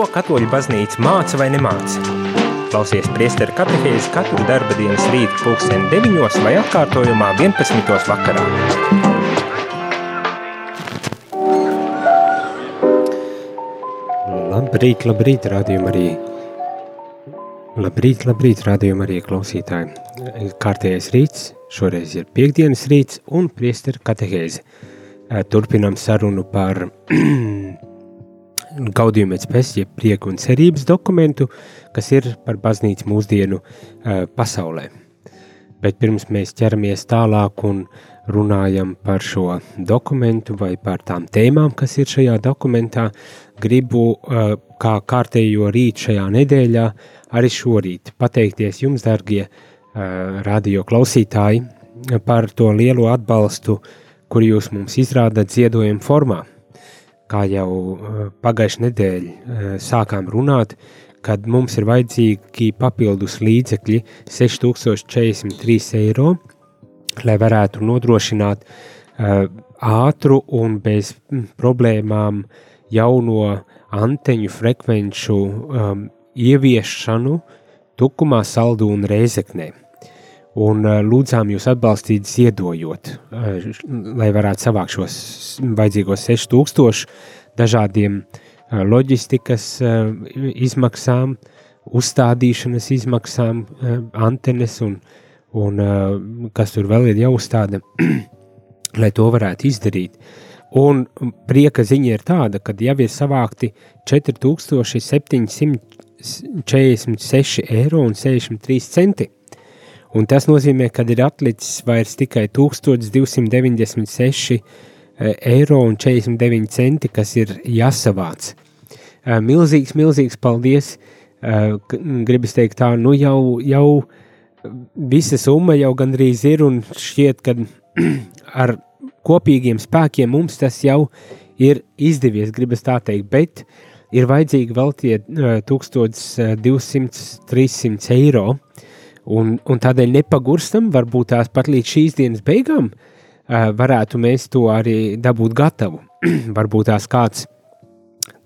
Ko katoļu baznīca māca vai nemāca? Klausies priesteru katehēzi katru darba dienas rītu pulksteni 9 vai atkārtojumā 11. vakarā. Labrīt, labrīt, rādījumā arī. Labrīt, labrīt, rādījumā arī klausītāji. Kārtējais rīts, šoreiz ir piekdienas rīts un priesteru katehēzi. Turpinām sarunu par gaudījumu pēc jeb prieku un cerības dokumentu, kas ir par baznīcu mūsdienu uh, pasaulē. Bet pirms mēs ķeramies tālāk un runājam par šo dokumentu vai par tām tēmām, kas ir šajā dokumentā, gribu uh, kā kārtējo rīt šajā nedēļā, arī šorīt pateikties jums, dargie uh, radio klausītāji, par to lielo atbalstu, kur jūs mums izrādat ziedojumu formā kā jau eh, pagājušajā nedēļā eh, sākām runāt, kad mums ir vajadzīgi papildus līdzekļi 6043 eiro, lai varētu nodrošināt uh, ātru un bez problēmām jauno anteņu frekvenču um, ieviešanu Tukumā, Saldū un Rēzeknē un uh, lūdzām jūs atbalstīt ziedojot, uh, lai varētu savākt šos vajadzīgos 6000 dažādiem uh, loģistikas izmaksām, uzstādīšanas izmaksām, antenes un, un kas tur vēl ir jāuzstāda, lai to varētu izdarīt. Un prieka ziņa ir tāda, ka jau ir savākti 4746 eiro un 63 centi un tas nozīmē, ka ir atlicis vairs tikai 1296 eh, eiro un 49 centi, kas ir jāsavāc. Eh, milzīgs, milzīgs paldies! Eh, gribas teikt tā, nu jau, jau visa summa jau gandrīz ir un šķiet, ka ar kopīgiem spēkiem mums tas jau ir izdevies, gribas tā teikt, bet ir vajadzīgi vēl tie 1200-300 eiro, uh, Un, un tādēļ nepagurstam, varbūt tās pat līdz šīs dienas beigām varētu mēs to arī dabūt gatavu. varbūt tās kāds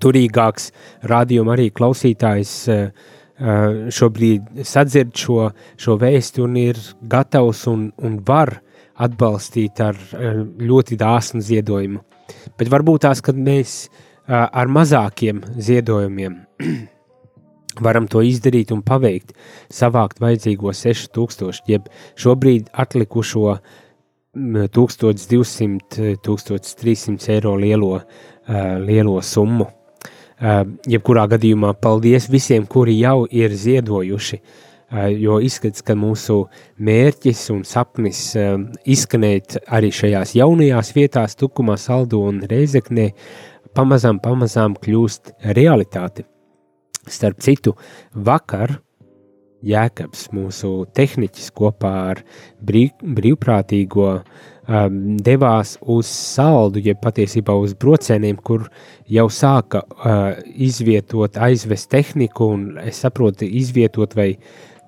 turīgāks rādījuma arī klausītājs šobrīd sadzird šo, šo vēstu un ir gatavs un, un var atbalstīt ar ļoti dāsnu ziedojumu. Bet varbūt tās, kad mēs ar mazākiem ziedojumiem varam to izdarīt un paveikt, savākt vajadzīgo 6000, jeb šobrīd atlikušo 1200, 1300 eiro lielo, uh, lielo summu. Uh, jebkurā gadījumā paldies visiem, kuri jau ir ziedojuši, jo izskats, ka mūsu mērķis un sapnis izskanēt arī šajās jaunajās vietās, Tukumā, Saldu un Reizeknē, pamazām, pamazām kļūst realitāte. Starp citu, vakar Jēkabs, mūsu tehniķis, kopā ar brīv, brīvprātīgo um, devās uz saldu, jeb patiesībā uz brocēniem, kur jau sāka uh, izvietot, aizvest tehniku, un es saprotu, izvietot vai,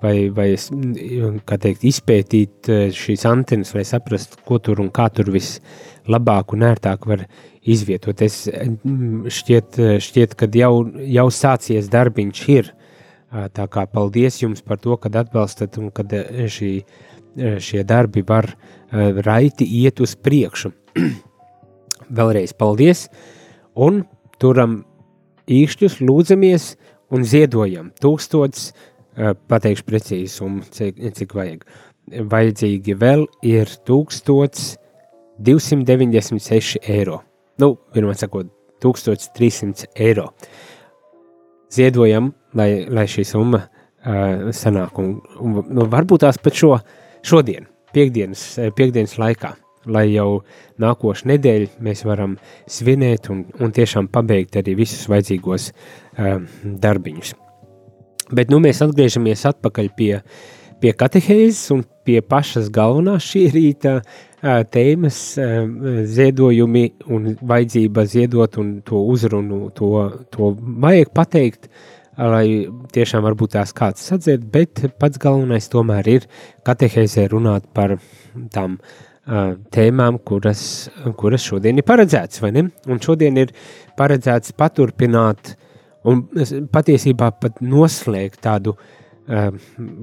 vai, vai teikt, izpētīt uh, šīs antenas, lai saprastu, ko tur un kā tur vislabāk un ērtāk var izvietot. Es mm, šķiet, šķiet ka jau, jau sācies darbiņš ir. Tā kā paldies jums par to, kad atbalstat un kad šī, šie darbi var raiti iet uz priekšu. Vēlreiz paldies un turam īkšķus, lūdzamies un ziedojam tūkstots, pateikšu precīzi summu, cik, cik vajag. Vajadzīgi vēl ir 1296 eiro nu, vienmēr sakot, 1300 eiro. Ziedojam, lai, lai šī summa uh, sanāk, un, un nu, varbūt tās pat šo, šodien, piekdienas, piekdienas laikā, lai jau nākošu nedēļu mēs varam svinēt un, un tiešām pabeigt arī visus vajadzīgos uh, darbiņus. Bet nu mēs atgriežamies atpakaļ pie, pie katehēzes un pie pašas galvenās šī rīta tēmas, ziedojumi un vajadzība ziedot un to uzrunu, to, to vajag pateikt, lai tiešām varbūt tās kāds sadzird, bet pats galvenais tomēr ir katehēzē runāt par tām uh, tēmām, kuras, kuras šodien ir paredzētas, vai ne? Un šodien ir paredzēts paturpināt un patiesībā pat noslēgt tādu, uh,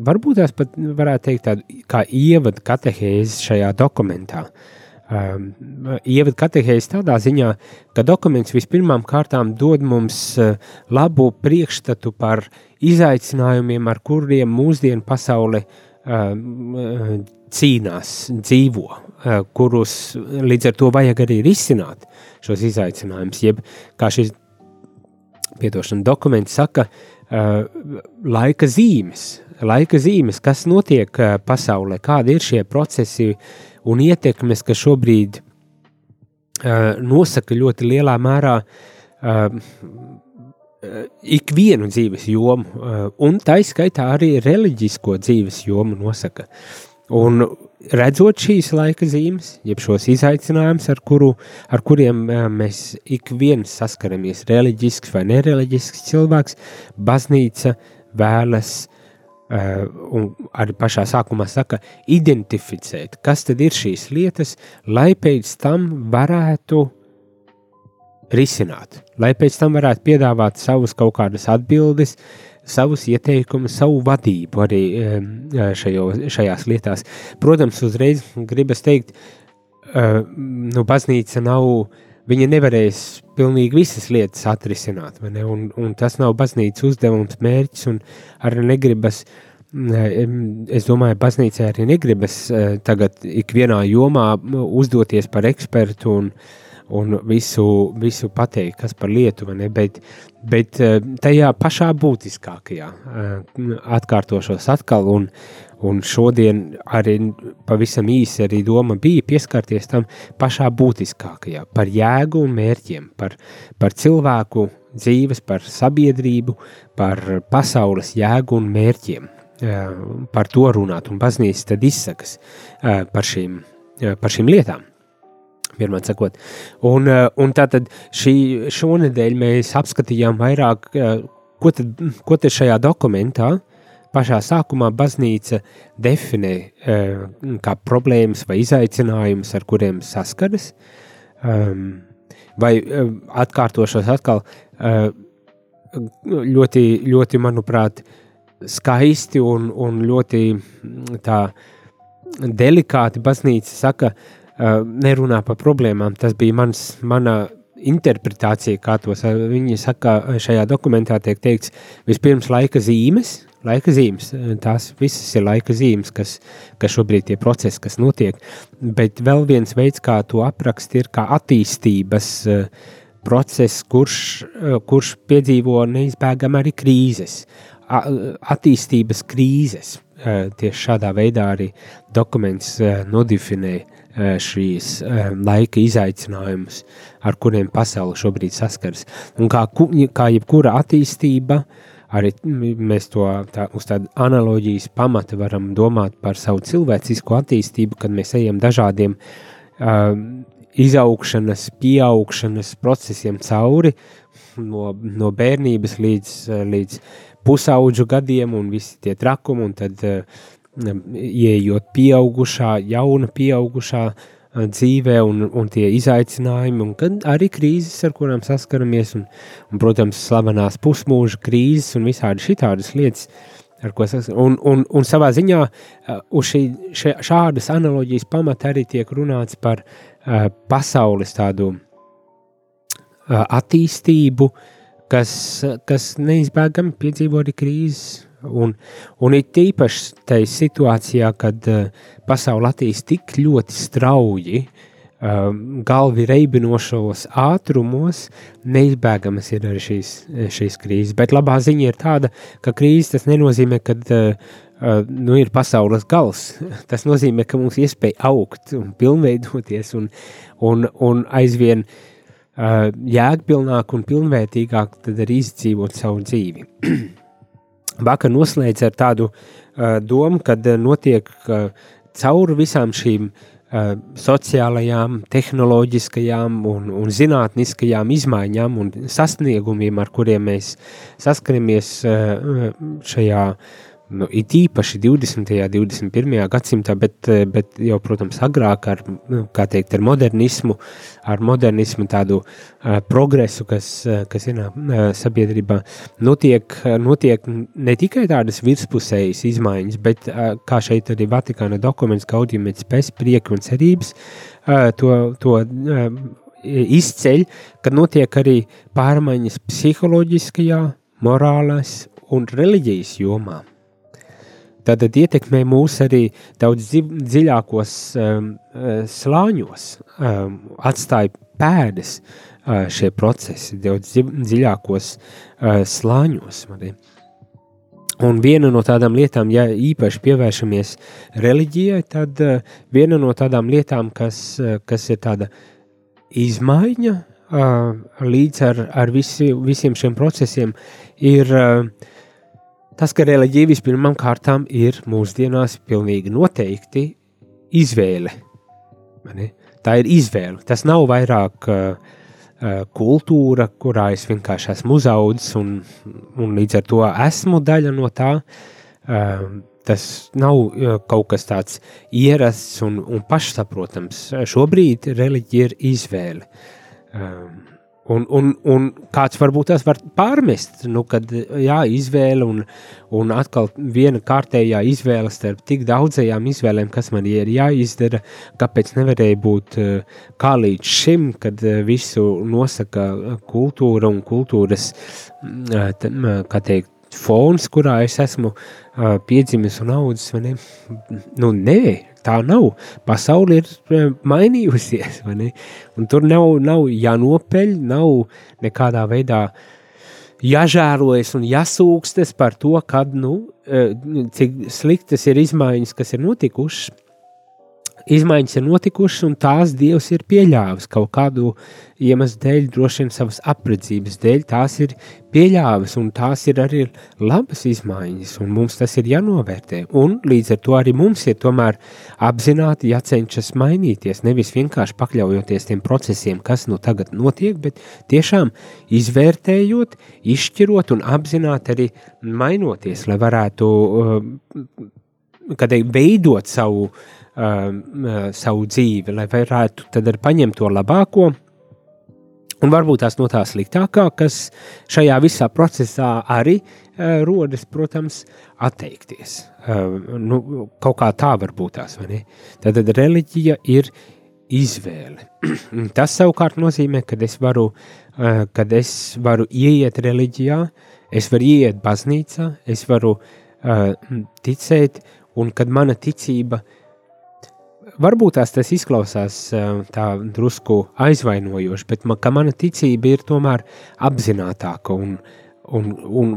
varbūt tās pat varētu teikt tādu kā ievadu katehēzi šajā dokumentā. Um, Ievada katehēzi tādā ziņā, ka dokuments vispirmām kārtām dod mums uh, labu priekšstatu par izaicinājumiem, ar kuriem mūsdienu pasaule uh, cīnās, dzīvo, uh, kurus līdz ar to vajag arī risināt šos izaicinājumus. Jeb kā šis piedošana dokuments saka, uh, laika zīmes, laika zīmes, kas notiek uh, pasaulē, kādi ir šie procesi un ietekmes, kas šobrīd uh, nosaka ļoti lielā mērā uh, ikvienu dzīves jomu, uh, un tā izskaitā arī reliģisko dzīves jomu nosaka. Un redzot šīs laika zīmes, jeb šos izaicinājumus, ar, kuru, ar kuriem mēs ik viens saskaramies, reliģisks vai nereliģisks cilvēks, baznīca vēlas un arī pašā sākumā saka, identificēt, kas tad ir šīs lietas, lai pēc tam varētu risināt, lai pēc tam varētu piedāvāt savus kaut kādas atbildes, uh, savus ieteikumus, savu vadību arī šajo, šajās lietās. Protams, uzreiz gribas teikt, nu, baznīca nav, viņa nevarēs pilnīgi visas lietas atrisināt, un, un tas nav baznīcas uzdevums, mērķis, un arī negribas, es domāju, baznīcai arī negribas tagad ikvienā jomā uzdoties par ekspertu un, un visu, visu pateikt, kas par lietu, bet, bet eh, tajā pašā būtiskākajā eh, atkārtošos atkal, un, un šodien arī pavisam īsi arī doma bija pieskarties tam pašā būtiskākajā, par jēgu un mērķiem, par, par cilvēku dzīves, par sabiedrību, par pasaules jēgu un mērķiem, eh, par to runāt, un baznīca tad izsakas par šīm, par šīm lietām vienmēr sakot. Un, eh, un tātad šī šonadēļ mēs apskatījām vairāk, eh, ko tad, ko tad šajā dokumentā pašā sākumā baznīca definē eh, kā problēmas vai izaicinājumus, ar kuriem saskaras. Ehm, vai atkārtošos atkal ļoti, ļoti manuprāt, skaisti un, un ļoti tā delikāti baznīca saka, uh, nerunā par problēmām. Tas bija mans, mana interpretācija, kā tos viņi saka, šajā dokumentā tiek teikts, vispirms laika zīmes, laika zīmes, tās visas ir laika zīmes, kas, kas šobrīd tie procesi, kas notiek, bet vēl viens veids, kā to aprakst, ir kā attīstības process, kurš, kurš piedzīvo neizbēgam arī krīzes, attīstības krīzes. Tieši šādā veidā arī dokuments nodefinē Eh, šīs eh, laika izaicinājumus, ar kuriem pasaule šobrīd saskaras. Un kā, kā jebkura attīstība, arī mēs to tā, uz tādu analoģijas pamata varam domāt par savu cilvēcisko attīstību, kad mēs ejam dažādiem um, izaugšanas, pieaugšanas procesiem cauri, no, no bērnības līdz, līdz pusauģu gadiem un visi tie trakumi, un tad uh, ieejot pieaugušā, jauna pieaugušā dzīvē un, un tie izaicinājumi, un arī krīzes, ar kurām saskaramies, un, un protams, slavenās pusmūža krīzes un visādi šitādas lietas, ar ko saskaramies. Un, un, un savā ziņā uz šī, še, šādas analoģijas pamata arī tiek runāts par uh, pasaules tādu uh, attīstību, kas, kas neizbēgami piedzīvo arī krīzes Un, un ir tīpaši tajā situācijā, kad uh, pasaule attīstās tik ļoti strauji, uh, galvi reibinošos ātrumos, neizbēgamas ir arī šīs, šīs krīzes. Bet labā ziņa ir tāda, ka krīze tas nenozīmē, ka uh, uh, nu, ir pasaules gals. Tas nozīmē, ka mums ir iespēja augt un pilnveidoties un, un, un aizvien uh, jēgpilnāk un pilnvērtīgāk izdzīvot savu dzīvi. vakar noslēdz ar tādu uh, domu, ka uh, notiek uh, cauri visām šīm uh, sociālajām, tehnoloģiskajām un, un zinātniskajām izmaiņām un sasniegumiem, ar kuriem mēs saskaramies uh, šajā nu, it īpaši 20. un 21. gadsimtā, bet, bet jau, protams, agrāk ar, nu, teikt, ar modernismu, ar modernismu tādu uh, progresu, kas, kas ir uh, sabiedrībā, notiek, notiek ne tikai tādas virspusējas izmaiņas, bet, uh, kā šeit arī Vatikāna dokuments Gaudium et spes prieki un cerības, uh, to, to uh, izceļ, kad notiek arī pārmaiņas psiholoģiskajā, morālās un reliģijas jomā. Tātad ietekmē mūs arī daudz dziļākos um, uh, slāņos, um, atstāja pēdas uh, šie procesi, daudz dziļākos uh, slāņos. Arī. Un viena no tādām lietām, ja īpaši pievēršamies reliģijai, tad uh, viena no tādām lietām, kas, uh, kas ir tāda izmaiņa uh, līdz ar, ar visi, visiem šiem procesiem, ir uh, Tas, ka reliģija vispirmām kārtām ir mūsdienās pilnīgi noteikti izvēle. Tā ir izvēle. Tas nav vairāk uh, kultūra, kurā es vienkārši esmu uzaudzis un, un līdz ar to esmu daļa no tā. Uh, tas nav uh, kaut kas tāds ierasts un, un pašsaprotams. Šobrīd reliģija ir izvēle. Um, Un, un, un kāds varbūt tas var pārmest, nu, kad jā, izvēle un, un atkal viena kārtējā izvēle starp tik daudzajām izvēlēm, kas man ir jāizdara, kāpēc nevarēja būt eh, kā līdz šim, kad eh, visu nosaka kultūra un kultūras, mm, kā teikt, fons, kurā es esmu piedzimis un audzis, ne? Nu, nē, tā nav. Pasaule ir e, mainījusies, vai ne? Un tur nav, nav jānopeļ, nav nekādā veidā jāžērojas un jāsūkstas par to, kad, nu, e, cik sliktas ir izmaiņas, kas ir notikušas izmaiņas ir notikušas, un tās Dievs ir pieļāvis kaut kādu iemeslu dēļ, droši vien savas apredzības dēļ, tās ir pieļāvis, un tās ir arī labas izmaiņas, un mums tas ir jānovērtē. Un līdz ar to arī mums ir tomēr apzināti jācenšas mainīties, nevis vienkārši pakļaujoties tiem procesiem, kas nu tagad notiek, bet tiešām izvērtējot, izšķirot un apzināti arī mainoties, lai varētu, uh, kad veidot savu uh, savu dzīvi, lai varētu tad arī paņemt to labāko. Un varbūt tās no tā sliktākā, kas šajā visā procesā arī uh, rodas, protams, atteikties. Uh, nu, kaut kā tā var būt tās, vai ne? Tad, tad reliģija ir izvēle. Tas savukārt nozīmē, ka es varu, uh, kad es varu ieiet reliģijā, es varu ieiet baznīcā, es varu uh, ticēt, un kad mana ticība uh, varbūt tās tas izklausās tā drusku aizvainojoši, bet man, mana ticība ir tomēr apzinātāka un, un, un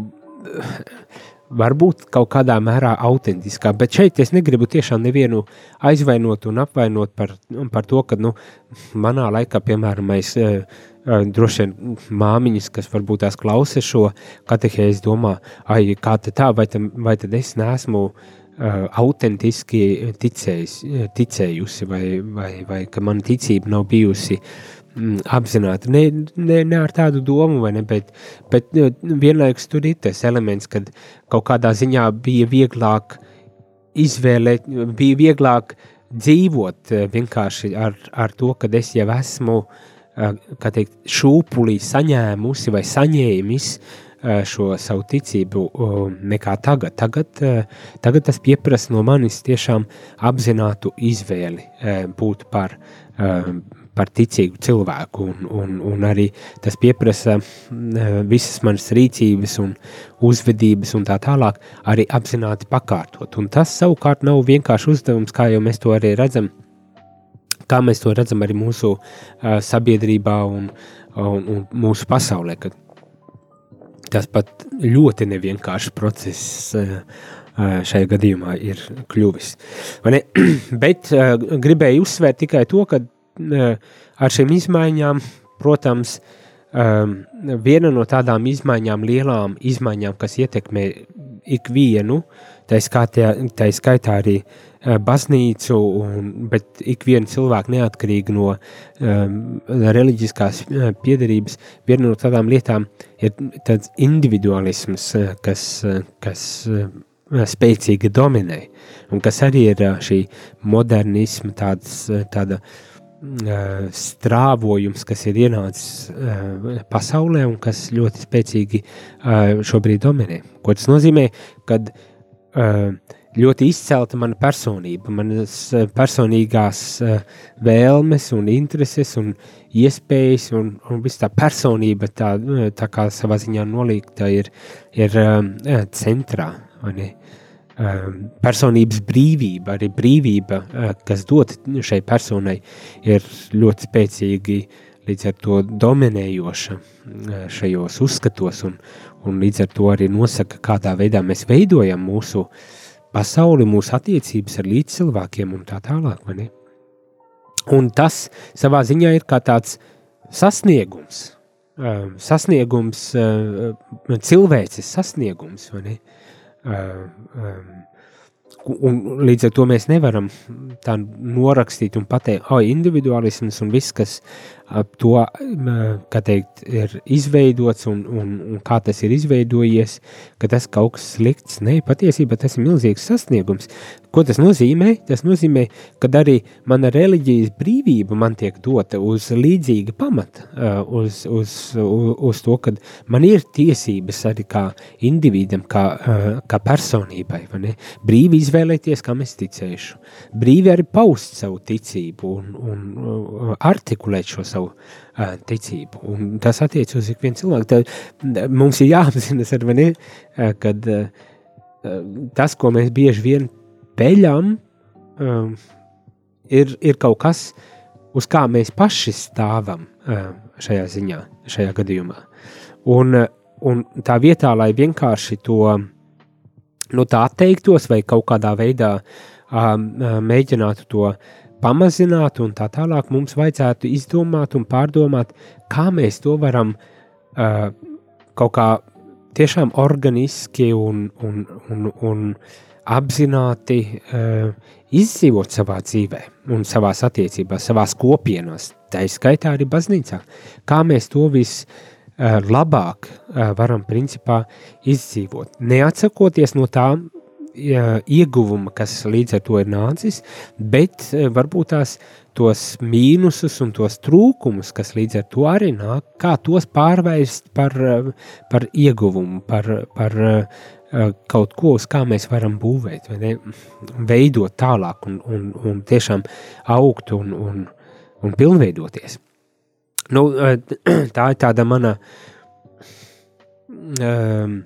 varbūt kaut kādā mērā autentiskā. Bet šeit es negribu tiešām nevienu aizvainot un apvainot par, par to, ka nu, manā laikā, piemēram, mēs droši vien māmiņas, kas varbūt tās klausa šo katehēzi, domā, ai, kā tā, vai, tam, vai tad es neesmu uh, autentiski ticējis, ticējusi, vai, vai, vai ka mana ticība nav bijusi mm, apzināta. Ne, ne, ne ar tādu domu, ne, bet, bet vienlaikus tur ir tas elements, kad kaut kādā ziņā bija vieglāk izvēlēt, bija vieglāk dzīvot vienkārši ar, ar to, ka es jau esmu, teikt, šūpulī saņēmusi vai saņēmis uh, šo savu ticību nekā tagad. Tagad, tagad tas pieprasa no manis tiešām apzinātu izvēli būt par, par ticīgu cilvēku, un, un, un arī tas pieprasa visas manas rīcības un uzvedības un tā tālāk arī apzināti pakārtot. Un tas savukārt nav vienkārši uzdevums, kā jau mēs to arī redzam, kā mēs to redzam arī mūsu uh, sabiedrībā un, un, un mūsu pasaulē, kad tas pat ļoti nevienkāršs process eh, eh, šajā gadījumā ir kļuvis. Bet eh, gribēju uzsvērt tikai to, ka ar šīm izmaiņām, protams, viena no tādām izmaiņām, lielām izmaiņām, kas ietekmē ikvienu, tā skaitā, tā skaitā arī uh, baznīcu, un, bet ik viena cilvēka neatkarīgi no um, reliģiskās uh, piedarības, viena no tādām lietām ir tāds individualisms, kas, kas spēcīgi dominē, un kas arī ir šī modernisma tāds, tāda strāvojums, kas ir ienācis pasaulē un kas ļoti spēcīgi šobrīd dominē. Ko tas nozīmē? Kad ļoti izcelta mana personība, manas personīgās vēlmes un intereses un iespējas un, un viss tā personība tā, tā kā savā ziņā nolīgta ir, ir centrā, personības brīvība, arī brīvība, uh, kas dot šai personai, ir ļoti spēcīgi līdz ar to dominējoša uh, šajos uzskatos, un, un līdz ar to arī nosaka, kādā veidā mēs veidojam mūsu pasauli, mūsu attiecības ar līdzcilvēkiem un tā tālāk. Un tas savā ziņā ir kā tāds sasniegums, uh, sasniegums, cilvēces sasniegums, ne? um, un līdz ar to mēs nevaram tā norakstīt un pateikt, ah, oh, individualisms un viss, kas ap to, kā teikt, ir izveidots un, un, un kā tas ir izveidojies, ka tas kaut kas slikts. Nē, patiesībā tas ir milzīgs sasniegums. Ko tas nozīmē? Tas nozīmē, ka arī mana reliģijas brīvība man tiek dota uz līdzīga pamata, uz, uz, uz, uz to, ka man ir tiesības arī kā individam, kā, kā personībai, brīvi izvēlēties, kam es ticēšu, brīvi arī paust savu ticību un, un artikulēt šo savu uh, ticību. Un tas attiecas uz ikvienu cilvēku. Tad mums ir jāapzinās, ne, uh, kad uh, tas, ko mēs bieži vien peļam, uh, ir, ir kaut kas, uz kā mēs paši stāvam uh, šajā ziņā, šajā gadījumā. Un, uh, un tā vietā, lai vienkārši to nu, atteiktos vai kaut kādā veidā um, mēģinātu to pamazināt un tā tālāk, mums vajadzētu izdomāt un pārdomāt, kā mēs to varam uh, kaut kā tiešām organiski un, un, un, un apzināti uh, izdzīvot savā dzīvē un savās attiecībās, savās kopienās, tā izskaitā arī baznīcā. Kā mēs to visu uh, labāk uh, varam principā izdzīvot, neatsakoties no tām ieguvuma, kas līdz ar to ir nācis, bet e, varbūt tās tos mīnusus un tos trūkumus, kas līdz ar to arī nāk, kā tos pārvērst par, e, par ieguvumu, par, par e, kaut ko, uz kā mēs varam būvēt, veidot tālāk un, un, un tiešām augt un, un, un pilnveidoties. Nu, tā ir tāda mana um,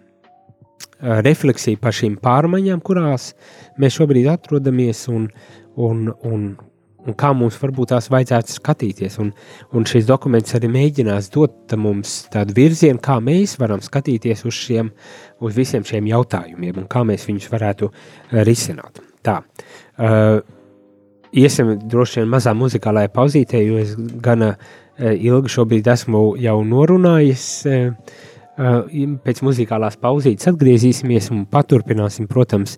refleksija par šīm pārmaiņām, kurās mēs šobrīd atrodamies, un, un, un, un kā mums varbūt tās vajadzētu skatīties. Un, un šis dokuments arī mēģinās dot mums tādu virzienu, kā mēs varam skatīties uz, šiem, uz visiem šiem jautājumiem un kā mēs viņus varētu eh, risināt. Tā. Uh, iesim droši vien mazā muzikālajā pauzītē, jo es gana uh, ilgi šobrīd esmu jau norunājis uh, Pēc muzikālās pauzītes atgriezīsimies un paturpināsim, protams,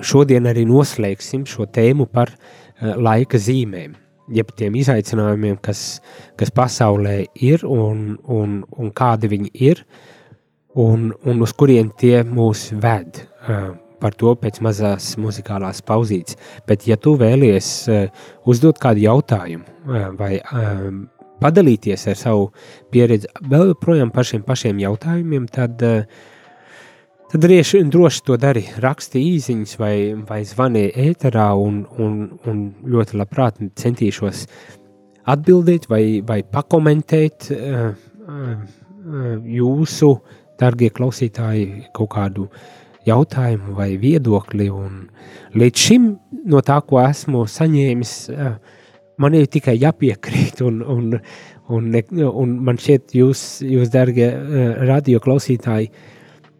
šodien arī noslēgsim šo tēmu par laika zīmēm, jeb tiem izaicinājumiem, kas, kas pasaulē ir un, un, un kādi viņi ir, un, un uz kuriem tie mūs ved. Par to pēc mazās muzikālās pauzītes. Bet, ja tu vēlies uzdot kādu jautājumu vai padalīties ar savu pieredzi vēl projām par šiem pašiem jautājumiem, tad, eh, tad rieši, droši to dari. Raksti īsiņas vai, vai zvani ēterā un, un, un ļoti labprāt centīšos atbildēt vai, vai pakomentēt uh, uh, jūsu, darbie klausītāji, kaut kādu jautājumu vai viedokli. Un līdz šim no tā, ko esmu saņēmis, uh, man ir tikai jāpiekrīt, un, un, un, un man šķiet, jūs, jūs darbie uh, radio klausītāji,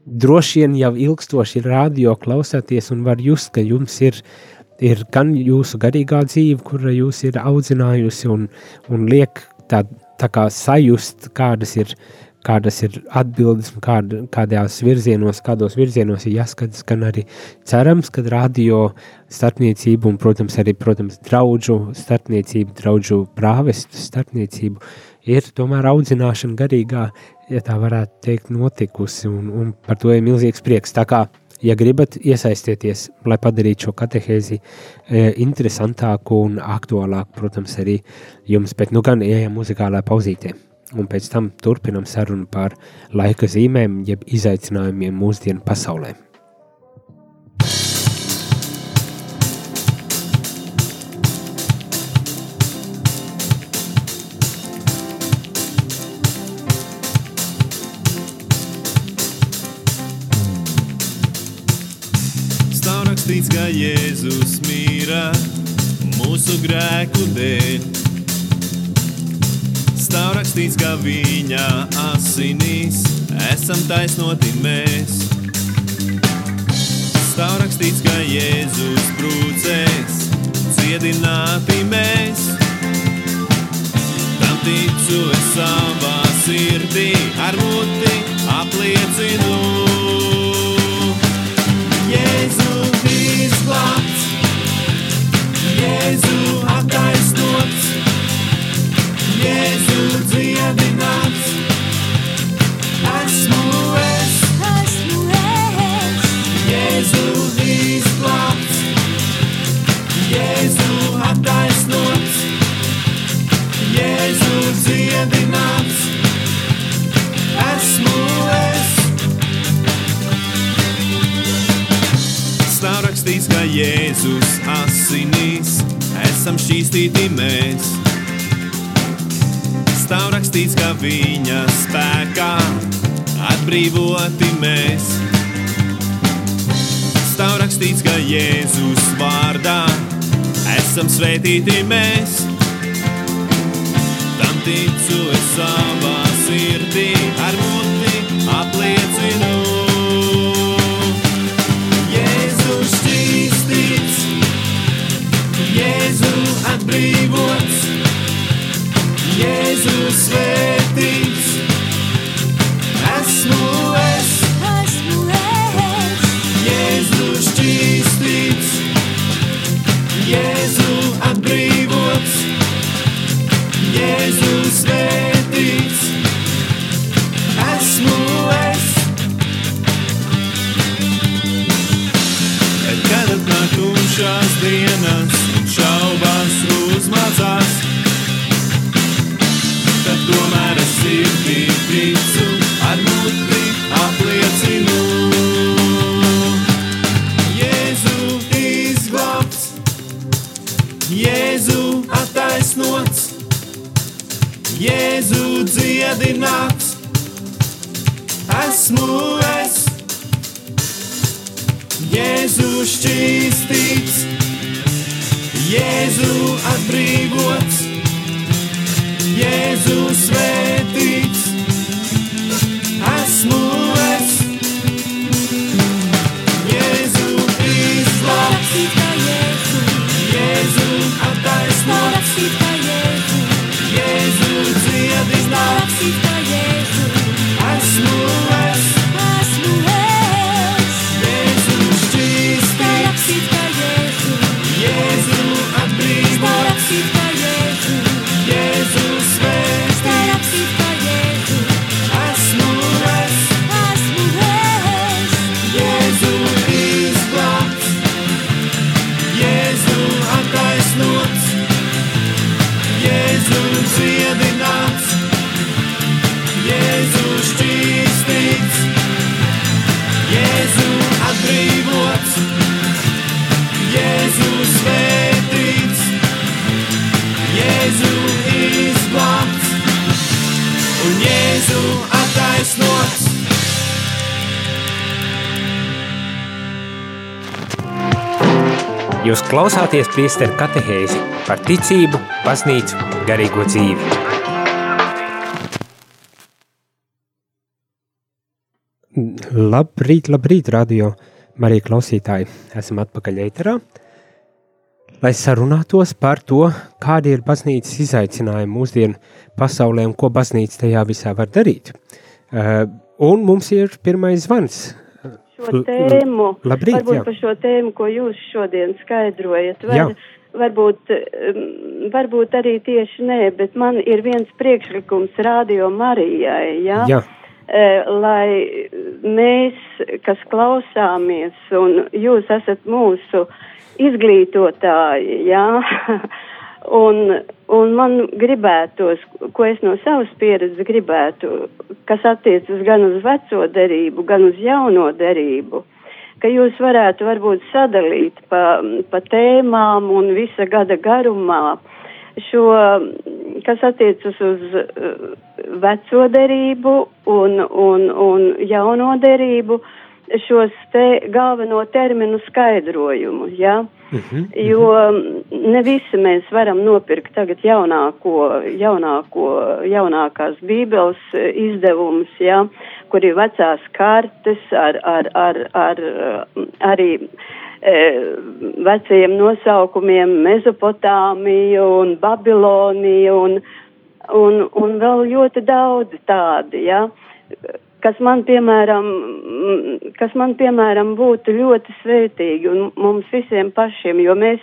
droši vien jau ilgstoši radio klausāties un var just, ka jums ir, ir gan jūsu garīgā dzīve, kura jūs ir audzinājusi un, un liek tā, tā kā sajust, kādas ir kādas ir atbildes kād, kādās virzienos, kādos virzienos ir jāskatās, gan arī cerams, ka radio starpniecību un, protams, arī, protams, draudžu starpniecību, draudžu prāvestu starpniecību ir tomēr audzināšana garīgā, ja tā varētu teikt, notikusi, un, un par to ir milzīgs prieks. Tā kā ja gribat iesaistieties, lai padarītu šo katehēzi e, interesantāku un aktuālāku, protams, arī jums, bet nu gan ejam muzikālā pauzītē. Un pēc tam turpinam sarunu par laika zīmēm, jeb izaicinājumiem mūsdienu pasaulē. rakstīts, ka Jēzus mīra mūsu grēku dēļ. Stāv rakstīts, ka viņa asinīs esam taisnoti mēs. Stāv rakstīts, ka Jēzus brūcēs dziedināti mēs. Tam ticu es savā sirdī, ar muti apliecinu. Jēzus izglābts, Jēzu attaisnots, Jēzu dziedināts. Esmu es, esmu es, Jēzu izglābts, Jēzu attaisnots, Jēzu dziedināts. Esmu es. Stāv rakstīts, ka Jēzus asinīs esam šķīstīti mēs. Stāv rakstīts, ka viņa spēkā atbrīvoti mēs. Stāv rakstīts, ka Jēzus vārdā esam svētīti mēs. Tam ticu es savā sirdī, ar muti apliecinu. Jēzu šķīstīts, Jēzu atbrīvots, Jēzu svētīts. Esmu es, Jūs klausāties priesteru katehēzi par ticību, baznīcu, garīgo dzīvi. Labrīt, labrīt, radio Marija klausītāji. Esam atpakaļ ēterā, lai sarunātos par to, kādi ir baznīcas izaicinājumi mūsdienu pasaulē un ko baznīca tajā visā var darīt. Uh, un mums ir pirmais zvans. Šo tēmu, labrīt, varbūt jā. par šo tēmu, ko jūs šodien skaidrojat. Jā. Var, varbūt, um, varbūt arī tieši nē, bet man ir viens priekšlikums Radio Marijai, ja? Jā, Eh, lai mēs, kas klausāmies, un jūs esat mūsu izglītotāji, jā, un, un man gribētos, ko es no savas pieredzes gribētu, kas attiecas gan uz veco derību, gan uz jauno derību, ka jūs varētu varbūt sadalīt pa, pa tēmām un visa gada garumā šo, kas attiecas uz uh, veco derību un, un, un jauno derību, šos te galveno terminu skaidrojumu, ja? Mhm. Jo ne visi mēs varam nopirkt tagad jaunāko, jaunāko, jaunākās bībeles eh, izdevumus, ja? kur ir vecās kartes ar, ar, ar, ar arī e, vecajiem nosaukumiem Mezopotāmiju un Babiloniju un, un, un vēl ļoti daudz tādi, ja, kas man, piemēram, kas man, piemēram, būtu ļoti svētīgi un mums visiem pašiem, jo mēs,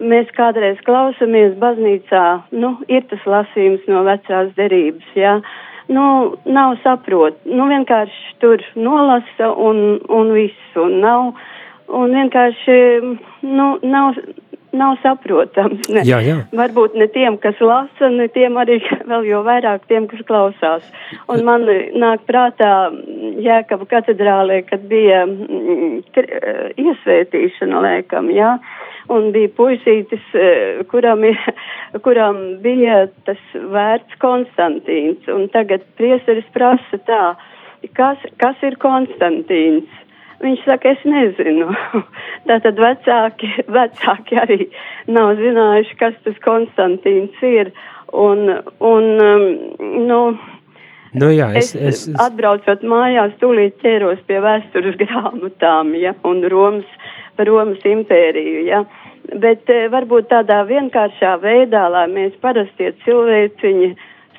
mēs kādreiz klausamies baznīcā, nu, ir tas lasījums no vecās derības, jā, nu, nav saprot, nu, vienkārši tur nolasa un, un viss, un nav, un vienkārši, nu, nav, nav saprotams. Ne. Jā, jā. Varbūt ne tiem, kas lasa, ne tiem arī vēl jau vairāk tiem, kas klausās. Un man nāk prātā Jēkaba katedrālē, kad bija mm, eh, iesvētīšana lēkam, jā. Un bija puisītis, eh, kuram, ir- kuram bija tas vērts Konstantīns. Un tagad prieseris prasa tā, kas, kas ir Konstantīns? Viņš saka, es nezinu. Tātad vecāki, vecāki arī nav zinājuši, kas tas Konstantīns ir. Un, un um, nu, Nu, jā, es, es, es, atbraucot mājās, tūlīt ķēros pie vēstures grāmatām, ja, un Romas, Romas impēriju, ja. Bet eh, varbūt tādā vienkāršā veidā, lai mēs parastie cilvēciņi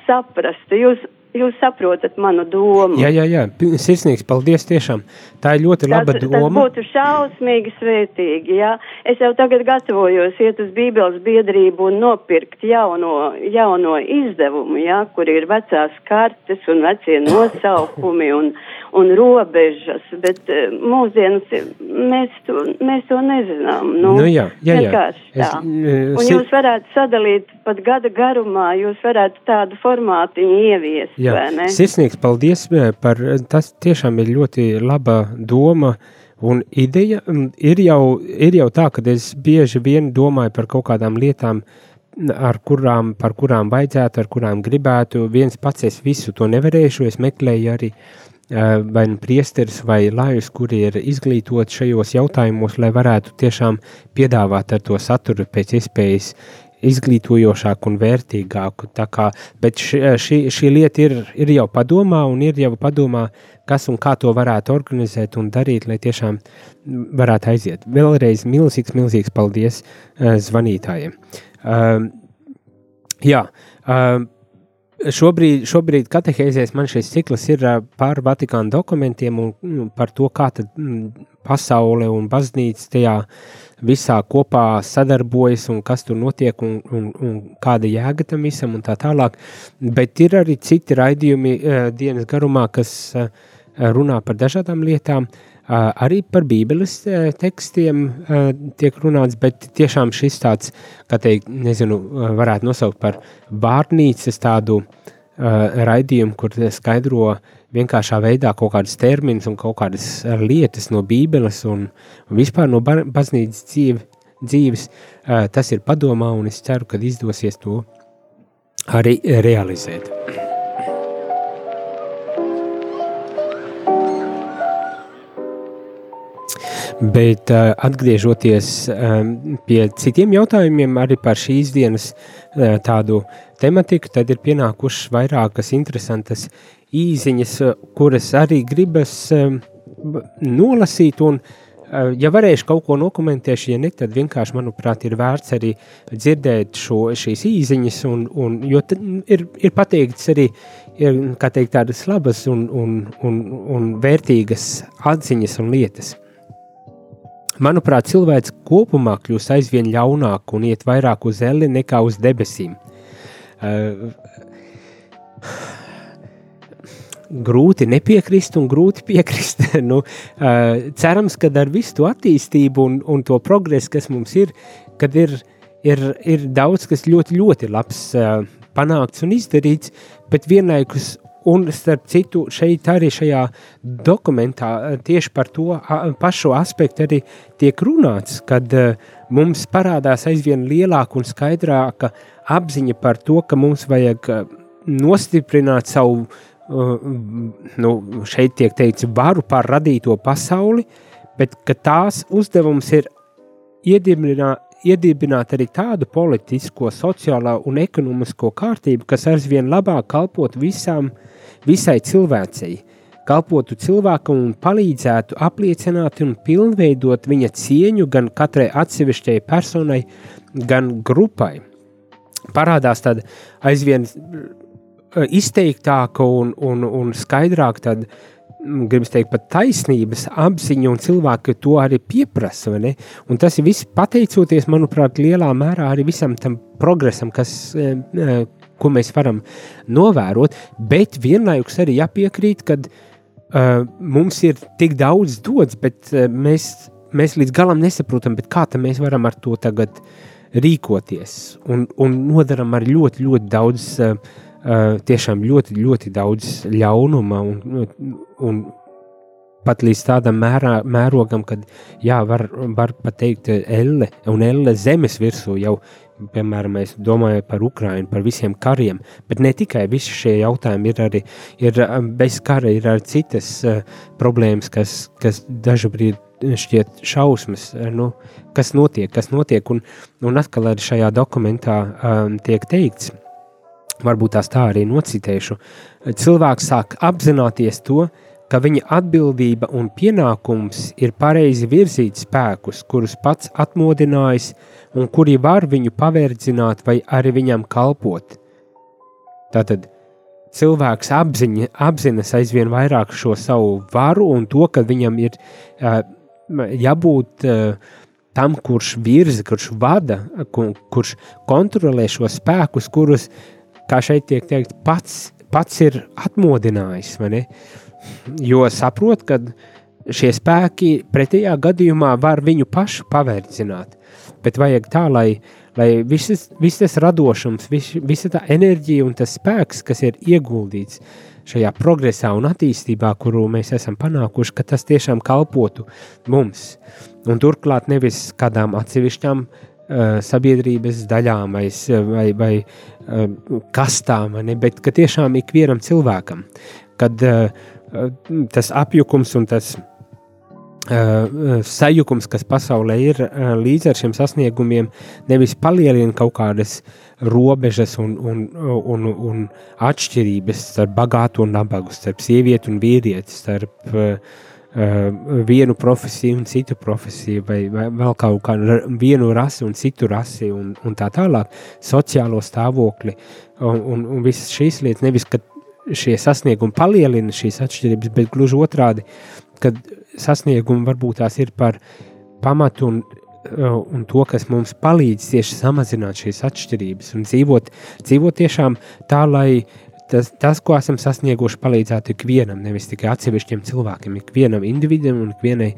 saprastu. Jūs, jūs saprotat manu domu. jā, jā, jā, sirsnīgs, paldies tiešām. Tā ir ļoti laba tas, tas doma. būtu šausmīgi svētīgi, jā. Es jau tagad gatavojos iet uz Bībeles biedrību un nopirkt jauno, jauno izdevumu, jā, kur ir vecās kartes un vecie nosaukumi un, un robežas, bet eh, mūsdienas mēs to, mēs to nezinām. Nu, Nu jā, jā, jā. Es, eh, Un jūs varētu sadalīt pat gada garumā, jūs varētu tādu formātiņu ieviest, Jā, vai ne? sirsnīgs paldies eh, par tas tiešām ir ļoti laba doma un ideja. Mm, Ir jau, ir jau tā, ka es bieži vien domāju par kaut kādām lietām, ar kurām, par kurām vajadzētu, ar kurām gribētu. Viens pats es visu to nevarēšu, es meklēju arī eh, vai nu priesteris vai lājus, kuri ir izglītoti šajos jautājumos, lai varētu tiešām piedāvāt ar to saturu pēc iespējas izglītojošāku un vērtīgāku. Kā, bet ši, šī, šī lieta ir, ir jau padomā un ir jau padomā, kas un kā to varētu organizēt un darīt, lai tiešām varētu aiziet. Vēlreiz milzīgs, milzīgs paldies uh, zvanītājiem. Uh, jā, uh, Šobrīd, šobrīd katehēzēs man šis cikls ir par Vatikānu dokumentiem un mm, par to, kā tad mm, pasaule un baznīca tajā visā kopā sadarbojas un kas tur notiek un, un, un kāda jēga tam visam un tā tālāk. Bet ir arī citi raidījumi dienas garumā, kas runā par dažādām lietām. Uh, arī par Bībeles tekstiem tiek runāts, bet tiešām šis tāds, kā teikt, nezinu, varētu nosaukt par vārnīcas tādu raidījumu, kur skaidro vienkāršā veidā kaut kādas terminus un kaut kādas lietas no Bībeles un, vispār no ba- baznīcas dzīve, dzīves. Tas ir padomā, un es ceru, ka izdosies to arī realizēt. Bet uh, atgriežoties um, pie citiem jautājumiem, arī par šīs dienas uh, tādu tematiku, tad ir pienākušas vairākas interesantas īziņas, uh, kuras arī gribas um, nolasīt. Un, ja varēšu kaut ko nokomentēšu, ja ne, tad vienkārši, manuprāt, ir vērts arī dzirdēt šo, šīs īziņas, un, un, jo ir, ir pateikts arī ir, teikt, tādas labas un, un, un, un vērtīgas atziņas un lietas. Manuprāt, cilvēks kopumā kļūst aizvien ļaunāk un iet vairāk uz elli nekā uz debesīm. Uh, grūti nepiekrist un grūti piekrist. nu, uh, cerams, ka ar visu to attīstību un, un to progresu, kas mums ir, kad ir, ir, ir daudz kas ļoti, ļoti labs uh, panākts un izdarīts, bet vienlaikus Un starp citu, šeit arī šajā dokumentā eh, tieši par to pašu aspektu arī tiek runāts, kad uh, mums parādās aizvien lielāka un skaidrāka apziņa par to, ka mums vajag uh, nostiprināt savu, uh, nu, šeit tiek teikts, varu pār radīto pasauli, bet ka tās uzdevums ir iedibināt, iedibināt arī tādu politisko, sociālo un ekonomisko kārtību, kas aizvien labāk kalpot visām, visai cilvēcei, kalpotu cilvēkam un palīdzētu apliecināt un pilnveidot viņa cieņu gan katrai atsevišķai personai, gan grupai. Parādās tāda aizvien eh, izteiktāka un, un, un skaidrāka tāda gribas teikt, pat taisnības apziņa, un cilvēki to arī pieprasa. Un tas ir viss pateicoties, manuprāt, lielā mērā arī visam tam progresam, kas, e, e, ko mēs varam novērot, bet vienlaikus arī jāpiekrīt, ka uh, mums ir tik daudz dots, bet uh, mēs, mēs līdz galam nesaprotam, kā mēs varam ar to tagad rīkoties? Un, un nodaram ar ļoti, ļoti daudz uh, uh, tiešām ļoti, ļoti daudz ļaunuma un, un pat līdz tādam mērā, mērogam, kad jā, var, var pat teikt, elle un elle zemes virsū jau, piemēram, mēs domājam par Ukrainu, par visiem kariem, bet ne tikai visi šie jautājumi ir arī, ir bez kara ir arī citas uh, problēmas, kas, kas dažabrīd šķiet šausmas, nu, kas notiek, kas notiek, un, un atkal arī šajā dokumentā um, tiek teikts, varbūt tās tā arī nocitēšu, cilvēks sāk apzināties to, ka viņa atbildība un pienākums ir pareizi virzīt spēkus, kurus pats atmodinājis un kuri var viņu paverdzināt vai arī viņam kalpot. Tātad cilvēks apziņa, apzinas aizvien vairāk šo savu varu un to, ka viņam ir uh, jābūt uh, tam, kurš virza, kurš vada, kurš kontrolē šo spēkus, kurus kā šeit tiek teikt, pats, pats ir atmodinājis, jo saprot, ka šie spēki pretējā gadījumā var viņu pašu paverdzināt, bet vajag tā, lai, lai visas, viss tas radošums, vis, visa tā enerģija un tas spēks, kas ir ieguldīts šajā progresā un attīstībā, kuru mēs esam panākuši, ka tas tiešām kalpotu mums. Un turklāt nevis kādām atsevišķām uh, sabiedrības daļām vai, vai, vai uh, kastām, ne, bet tiešām ikvienam cilvēkam. Kad uh, tas apjukums un tas sajukums, kas pasaulē ir līdz ar šiem sasniegumiem, nevis palielina kaut kādas robežas un, un, un, un atšķirības starp bagātu un nabagu, starp sievieti un vīrieti, starp uh, vienu profesiju un citu profesiju, vai, vai vēl kaut kādu vienu rasi un citu rasi, un, un tā tālāk, sociālo stāvokli un, un, un visas šīs lietas. Nevis, ka šie sasniegumi palielina šīs atšķirības, bet gluži otrādi, kad sasniegumi varbūt tās ir par pamatu un un to, kas mums palīdz tieši samazināt šīs atšķirības un dzīvot, dzīvot tiešām tā, lai tas, tas, ko esam sasnieguši, palīdzētu ikvienam, nevis tikai atsevišķiem cilvēkiem, ikvienam individam un ikvienai,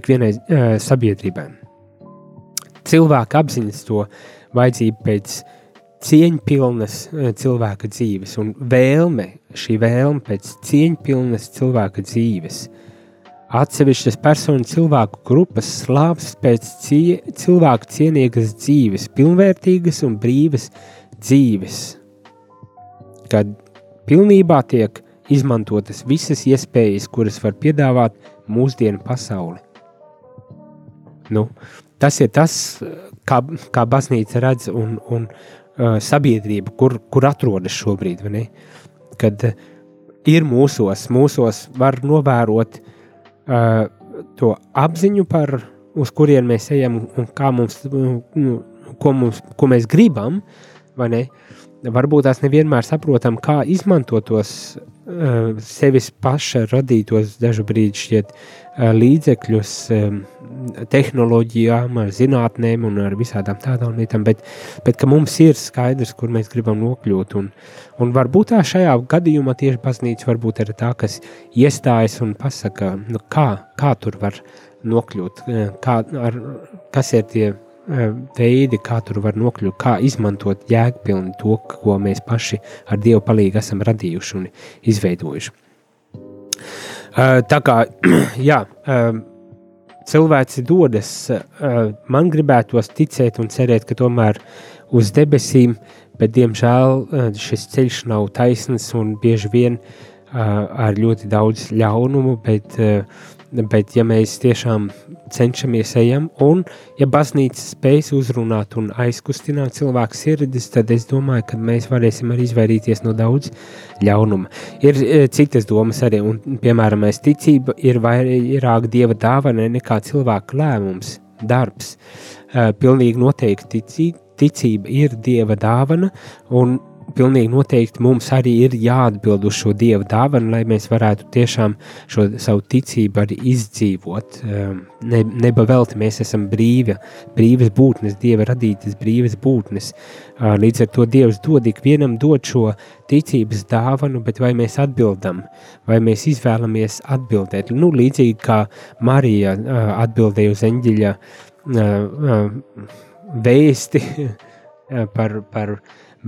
ikvienai uh, sabiedrībai. Cilvēka apziņas to vajadzību pēc cieņpilnas uh, cilvēka dzīves un vēlme, šī vēlme pēc cieņpilnas cilvēka dzīves. Atsevišķas personu cilvēku grupas slāpst pēc cie, cilvēku cienīgas dzīves, pilnvērtīgas un brīvas dzīves kad pilnībā tiek izmantotas visas iespējas, kuras var piedāvāt mūsdienu pasauli. Nu, tas ir tas, kā, kā baznīca redz un, un uh, sabiedrība, kur, kur atrodas šobrīd. Kad uh, ir mūsos, mūsos var novērot uh, to apziņu par, uz kurien mēs ejam un kā mums, nu, ko, mums, ko mēs gribam, vai ne? Uh, varbūt tās nevienmēr saprotam, kā izmantot tos uh, sevis paša radītos dažu brīdi šķiet uh, līdzekļus um, tehnoloģijām, ar zinātnēm un ar visādām tādām lietām, bet, bet ka mums ir skaidrs, kur mēs gribam nokļūt. Un, un varbūt tā šajā gadījumā tieši baznīca varbūt ir tā, kas iestājas un pasaka, nu, kā, kā tur var nokļūt, kā, ar, kas ir tie veidi, kā tur var nokļūt, kā izmantot jēgpilni to, ko mēs paši ar Dievu palīdzību esam radījuši un izveidojuši. Tā kā, jā, cilvēci dodas, man gribētos ticēt un cerēt, ka tomēr uz debesīm, bet diemžēl šis ceļš nav taisns un bieži vien ar ļoti daudz ļaunumu, bet Bet, ja mēs tiešām cenšamies ejam, un ja baznīca spējas uzrunāt un aizkustināt cilvēku sirdis, tad es domāju, ka mēs varēsim arī izvairīties no daudz ļaunuma. Ir e, citas domas arī, un, piemēram, ticība ir vairāk dieva dāvana nekā cilvēka lēmums, darbs. E, pilnīgi noteikti ticība ir dieva dāvana, un pilnīgi noteikti mums arī ir jāatbild uz šo dieva dāvanu, lai mēs varētu tiešām šo savu ticību arī izdzīvot. Ehm, ne, nebavelti mēs esam brīvi, brīvas būtnes, dieva radītas brīvas būtnes. Līdz ar to Dievs dod ikvienam dod šo ticības dāvanu, bet vai mēs atbildam, vai mēs izvēlamies atbildēt? Nu, līdzīgi kā Marija atbildēja uz eņģeļa vēsti par, par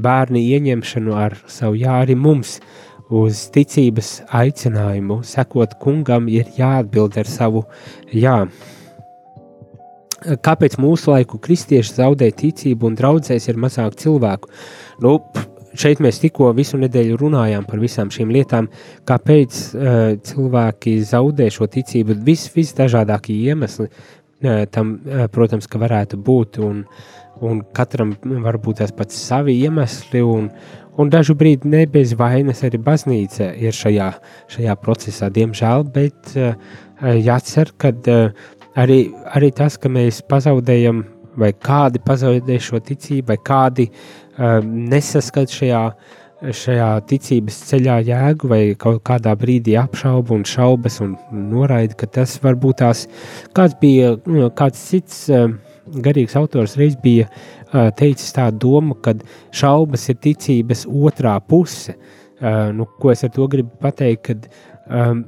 bērni ieņemšanu ar savu jā, arī mums uz ticības aicinājumu, sekot kungam, ir jāatbild ar savu jā. Kāpēc mūsu laiku kristieši zaudē ticību un draudzēs ir mazāk cilvēku? Nu, šeit mēs tikko visu nedēļu runājām par visām šīm lietām, kāpēc uh, cilvēki zaudē šo ticību. Vis, visdažādākie iemesli uh, tam, uh, protams, ka varētu būt. Un, uh, un katram var būt tās pats savi iemesli, un, un dažu brīdi ne bez vainas arī baznīca ir šajā, šajā procesā, diemžēl, bet uh, jācer, ka uh, arī, arī tas, ka mēs pazaudējam, vai kādi pazaudē šo ticību, vai kādi uh, nesaskat šajā, šajā ticības ceļā jēgu, vai kaut kādā brīdī apšauba un šaubas un noraida, ka tas varbūt tās kāds bija, kāds cits uh, garīgs autors reiz bija uh, teicis tādu domu, ka šaubas ir ticības otrā puse. Uh, nu, ko es ar to gribu pateikt, kad um,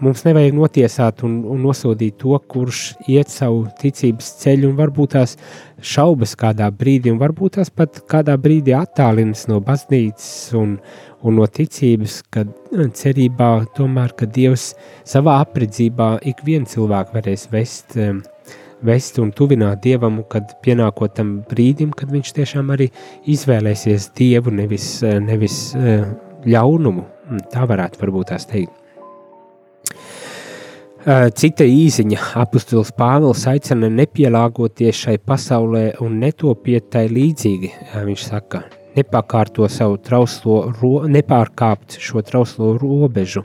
mums nevajag notiesāt un, un nosodīt to, kurš iet savu ticības ceļu, un varbūt tās šaubas kādā brīdī, un varbūt tās pat kādā brīdī attālinas no baznīcas un, un no ticības, kad cerībā tomēr, ka Dievs savā apredzībā ik vienu cilvēku varēs vest um, vest un tuvināt Dievam, kad pienākot tam brīdim, kad viņš tiešām arī izvēlēsies Dievu, nevis, nevis eh, ļaunumu. Tā varētu varbūt tās teikt. Eh, cita īsiņa apustulis Pāvils aicina nepielāgoties šai pasaulē un netopiet tai līdzīgi. Eh, viņš saka, nepārkārto savu trauslo, ro, nepārkāpt šo trauslo robežu.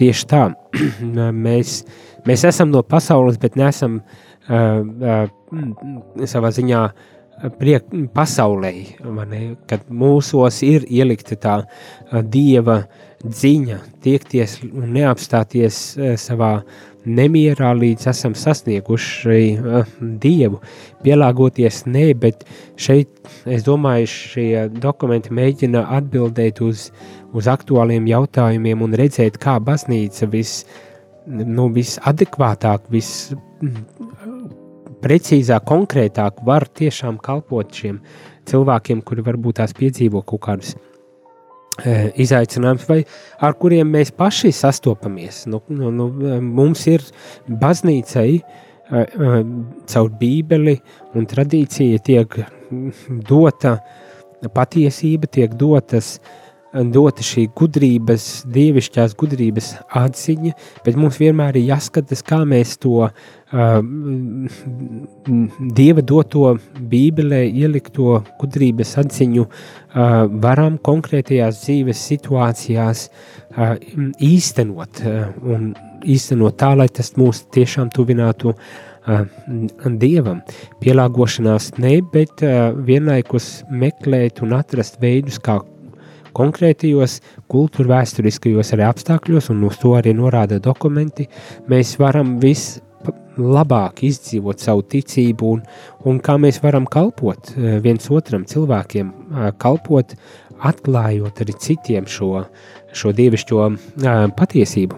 Tieši tā, mēs, mēs esam no pasaules, bet neesam uh, savā ziņā priek, pasaulē, ne, kad mūsos ir ielikta tā dieva dziņa, tiekties un neapstāties savā nemierā, līdz esam sasnieguši dievu, pielāgoties ne, bet šeit, es domāju, šie dokumenti mēģina atbildēt uz, uz aktuāliem jautājumiem un redzēt, kā baznīca vis, nu, visadekvātāk, vis precīzāk, konkrētāk var tiešām kalpot šiem cilvēkiem, kuri varbūt tās piedzīvo kaut kādus e, izaicinājumus, vai ar kuriem mēs paši sastopamies. Nu, nu, nu, mums ir baznīcai e, e, caur bībeli un tradīcija tiek dota patiesība, tiek dotas uh, dota šī gudrības, dievišķās gudrības atziņa, bet mums vienmēr ir jāskatās, kā mēs to uh, dieva doto bībelē ielikto gudrības atziņu uh, varam konkrētajās dzīves situācijās uh, īstenot uh, un īstenot tā, lai tas mūs tiešām tuvinātu uh, dievam. Pielāgošanās ne, bet uh, vienlaikus meklēt un atrast veidus, kā konkrētajos arī apstākļos, un uz to arī norāda dokumenti, mēs varam viss labāk izdzīvot savu ticību un, un kā mēs varam kalpot eh, viens otram cilvēkiem, eh, kalpot, atklājot arī citiem šo, šo dievišķo uh, patiesību.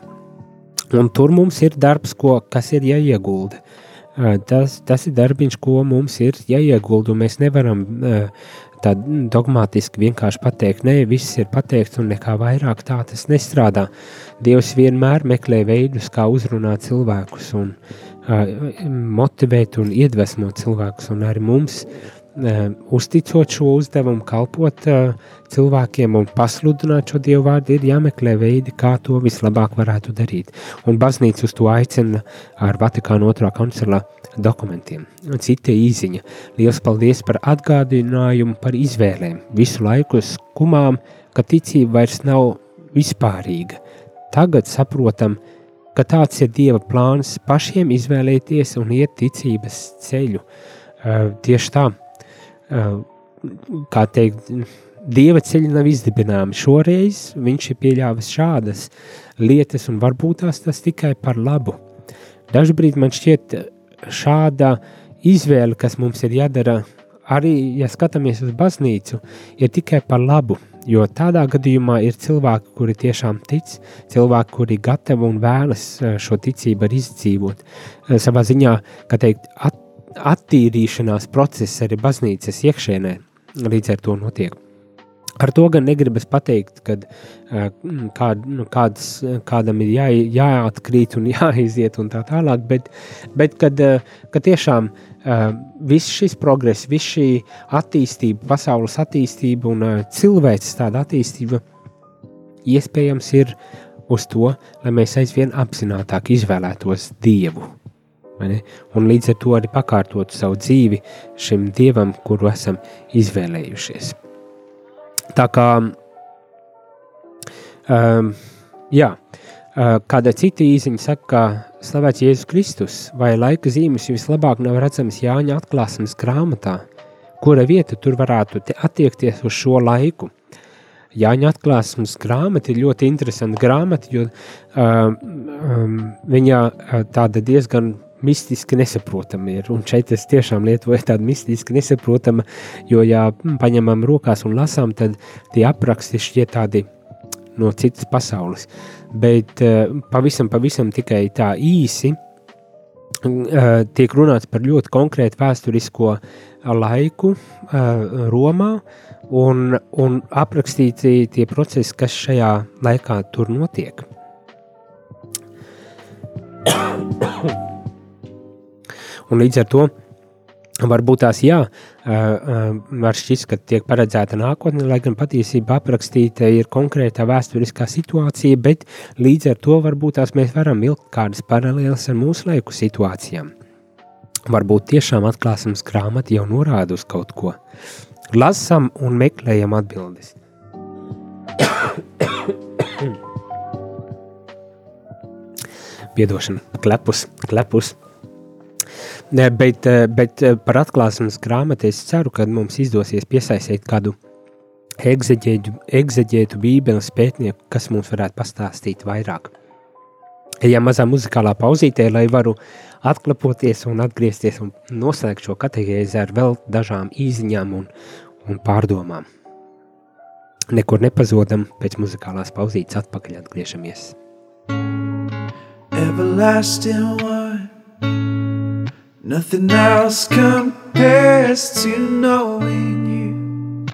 Un tur mums ir darbs, ko, kas ir jāiegulda. Tas, tas ir darbiņš, ko mums ir jāiegulda, mēs nevaram uh, tā dogmatiski vienkārši pateikt, nē, viss ir pateikts un nekā vairāk tā tas nestrādā. Dievs vienmēr meklē veidus, kā uzrunāt cilvēkus un uh, motivēt un iedvesmot cilvēkus, un arī mums uzticot šo uzdevumu, kalpot uh, cilvēkiem un pasludināt šo dievu vārdu, ir jāmeklē veidi, kā to vislabāk varētu darīt. Un baznīca uz to aicina ar Vatikāna otrā koncila dokumentiem. Cita īziņa. Lielas paldies par atgādinājumu par izvēlēm. Visu laiku skumām, ka ticība vairs nav vispārīga. Tagad saprotam, ka tāds ir Dieva plāns pašiem izvēlēties un iet ticības ceļu. Uh, tieši tā, kā teikt, Dieva ceļi nav izdibināmi. Šoreiz viņš ir pieļāvis šādas lietas, un varbūt tās tikai par labu. Dažbrīd man šķiet, šāda izvēle, kas mums ir jādara, arī, ja skatāmies uz baznīcu, ir tikai par labu. Jo tādā gadījumā ir cilvēki, kuri tiešām tic, cilvēki, kuri gatavi un vēlas eh, šo ticību arī izdzīvot. Eh, savā ziņā, kā teikt, at, attīrīšanās process arī baznīcas iekšēnē līdz ar to notiek. Ar to gan negribas pateikt, ka uh, kād, nu, kāds, kādam ir jā, jāatkrīt un jāiziet un tā tālāk, bet, bet kad, uh, kad tiešām uh, viss šis progress, viss šī attīstība, pasaules attīstība un cilvēks tāda attīstība iespējams ir uz to, lai mēs aizvien apzinātāk izvēlētos Dievu. Un līdz ar to arī pakārtotu savu dzīvi šim Dievam, kuru esam izvēlējušies. Tā kā, um, jā, uh, kāda cita īziņa saka, ka slavēts Jēzus Kristus vai laika zīmes vislabāk nav redzams Jāņa atklāsmes grāmatā, kura vieta tur varētu attiekties uz šo laiku. Jāņa atklāsmes grāmata ir ļoti interesanta grāmata, jo uh, um, viņa uh, tāda diezgan mistiski nesaprotama ir. Un šeit es tiešām lietoju tādu mistiski nesaprotamu, jo, ja paņemam rokās un lasām, tad tie apraksti šķiet tādi no citas pasaules. Bet uh, pavisam, pavisam tikai tā īsi uh, tiek runāts par ļoti konkrētu vēsturisko laiku uh, Romā un, un aprakstīti tie procesi, kas šajā laikā tur notiek. Un līdz ar to varbūt tās jā, var šķist, ka tiek paredzēta nākotne, lai gan patiesībā aprakstīta ir konkrētā vēsturiskā situācija, bet līdz ar to varbūt tās mēs varam vilkt kādas paralēlas ar mūsu laiku situācijām. Varbūt tiešām atklāsmes grāmata jau norāda uz kaut ko. Lasām un meklējam atbildes. Piedošana, klepus, klepus. Ne, bet, eh, bet eh, par atklāsmes grāmatu es ceru, ka mums izdosies piesaistīt kādu egzeģētu, egzeģētu bībeles pētnieku, kas mums varētu pastāstīt vairāk. Ejam mazā muzikālā pauzītē, lai varu atklapoties un atgriezties un noslēgt šo kategēzi ar vēl dažām īziņām un, un pārdomām. Nekur nepazodam, pēc muzikālās pauzītes atpakaļ atgriežamies. everlasting one. Nothing else compares to knowing you,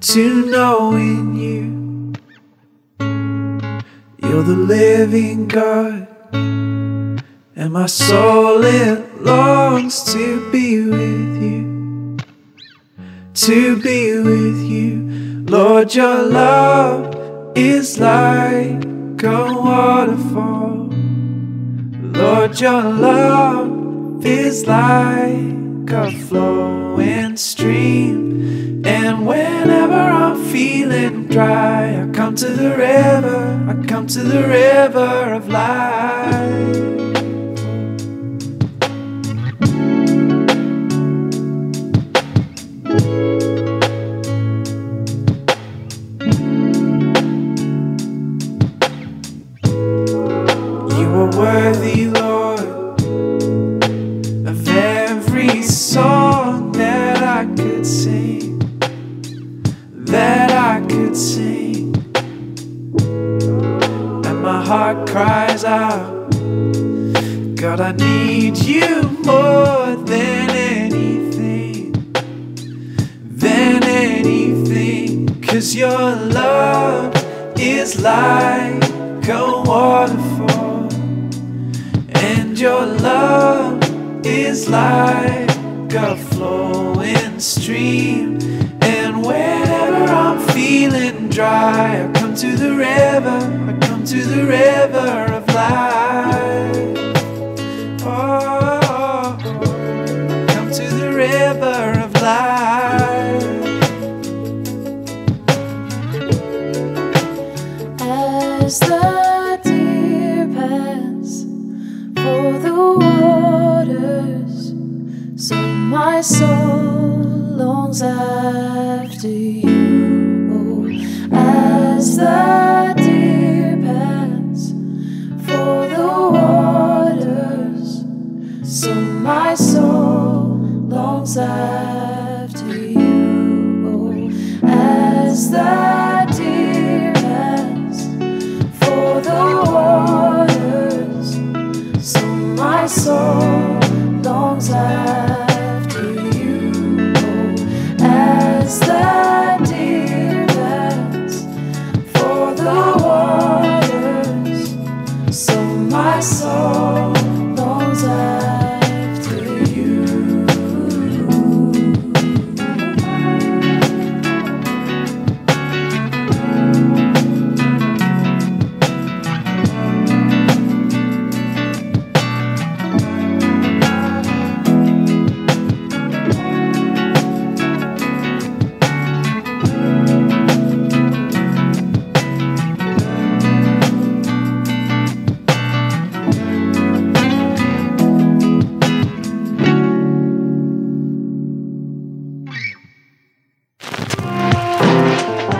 to knowing you. You're the living God, and my soul it longs to be with you, to be with you. Lord, your love is like a waterfall. Lord, your love is like a flowing stream. And whenever I'm feeling dry, I come to the river, I come to the river of life. Like a waterfall, and your love is like a flowing stream. And whenever I'm feeling dry, I come to the river, I come to the river of life.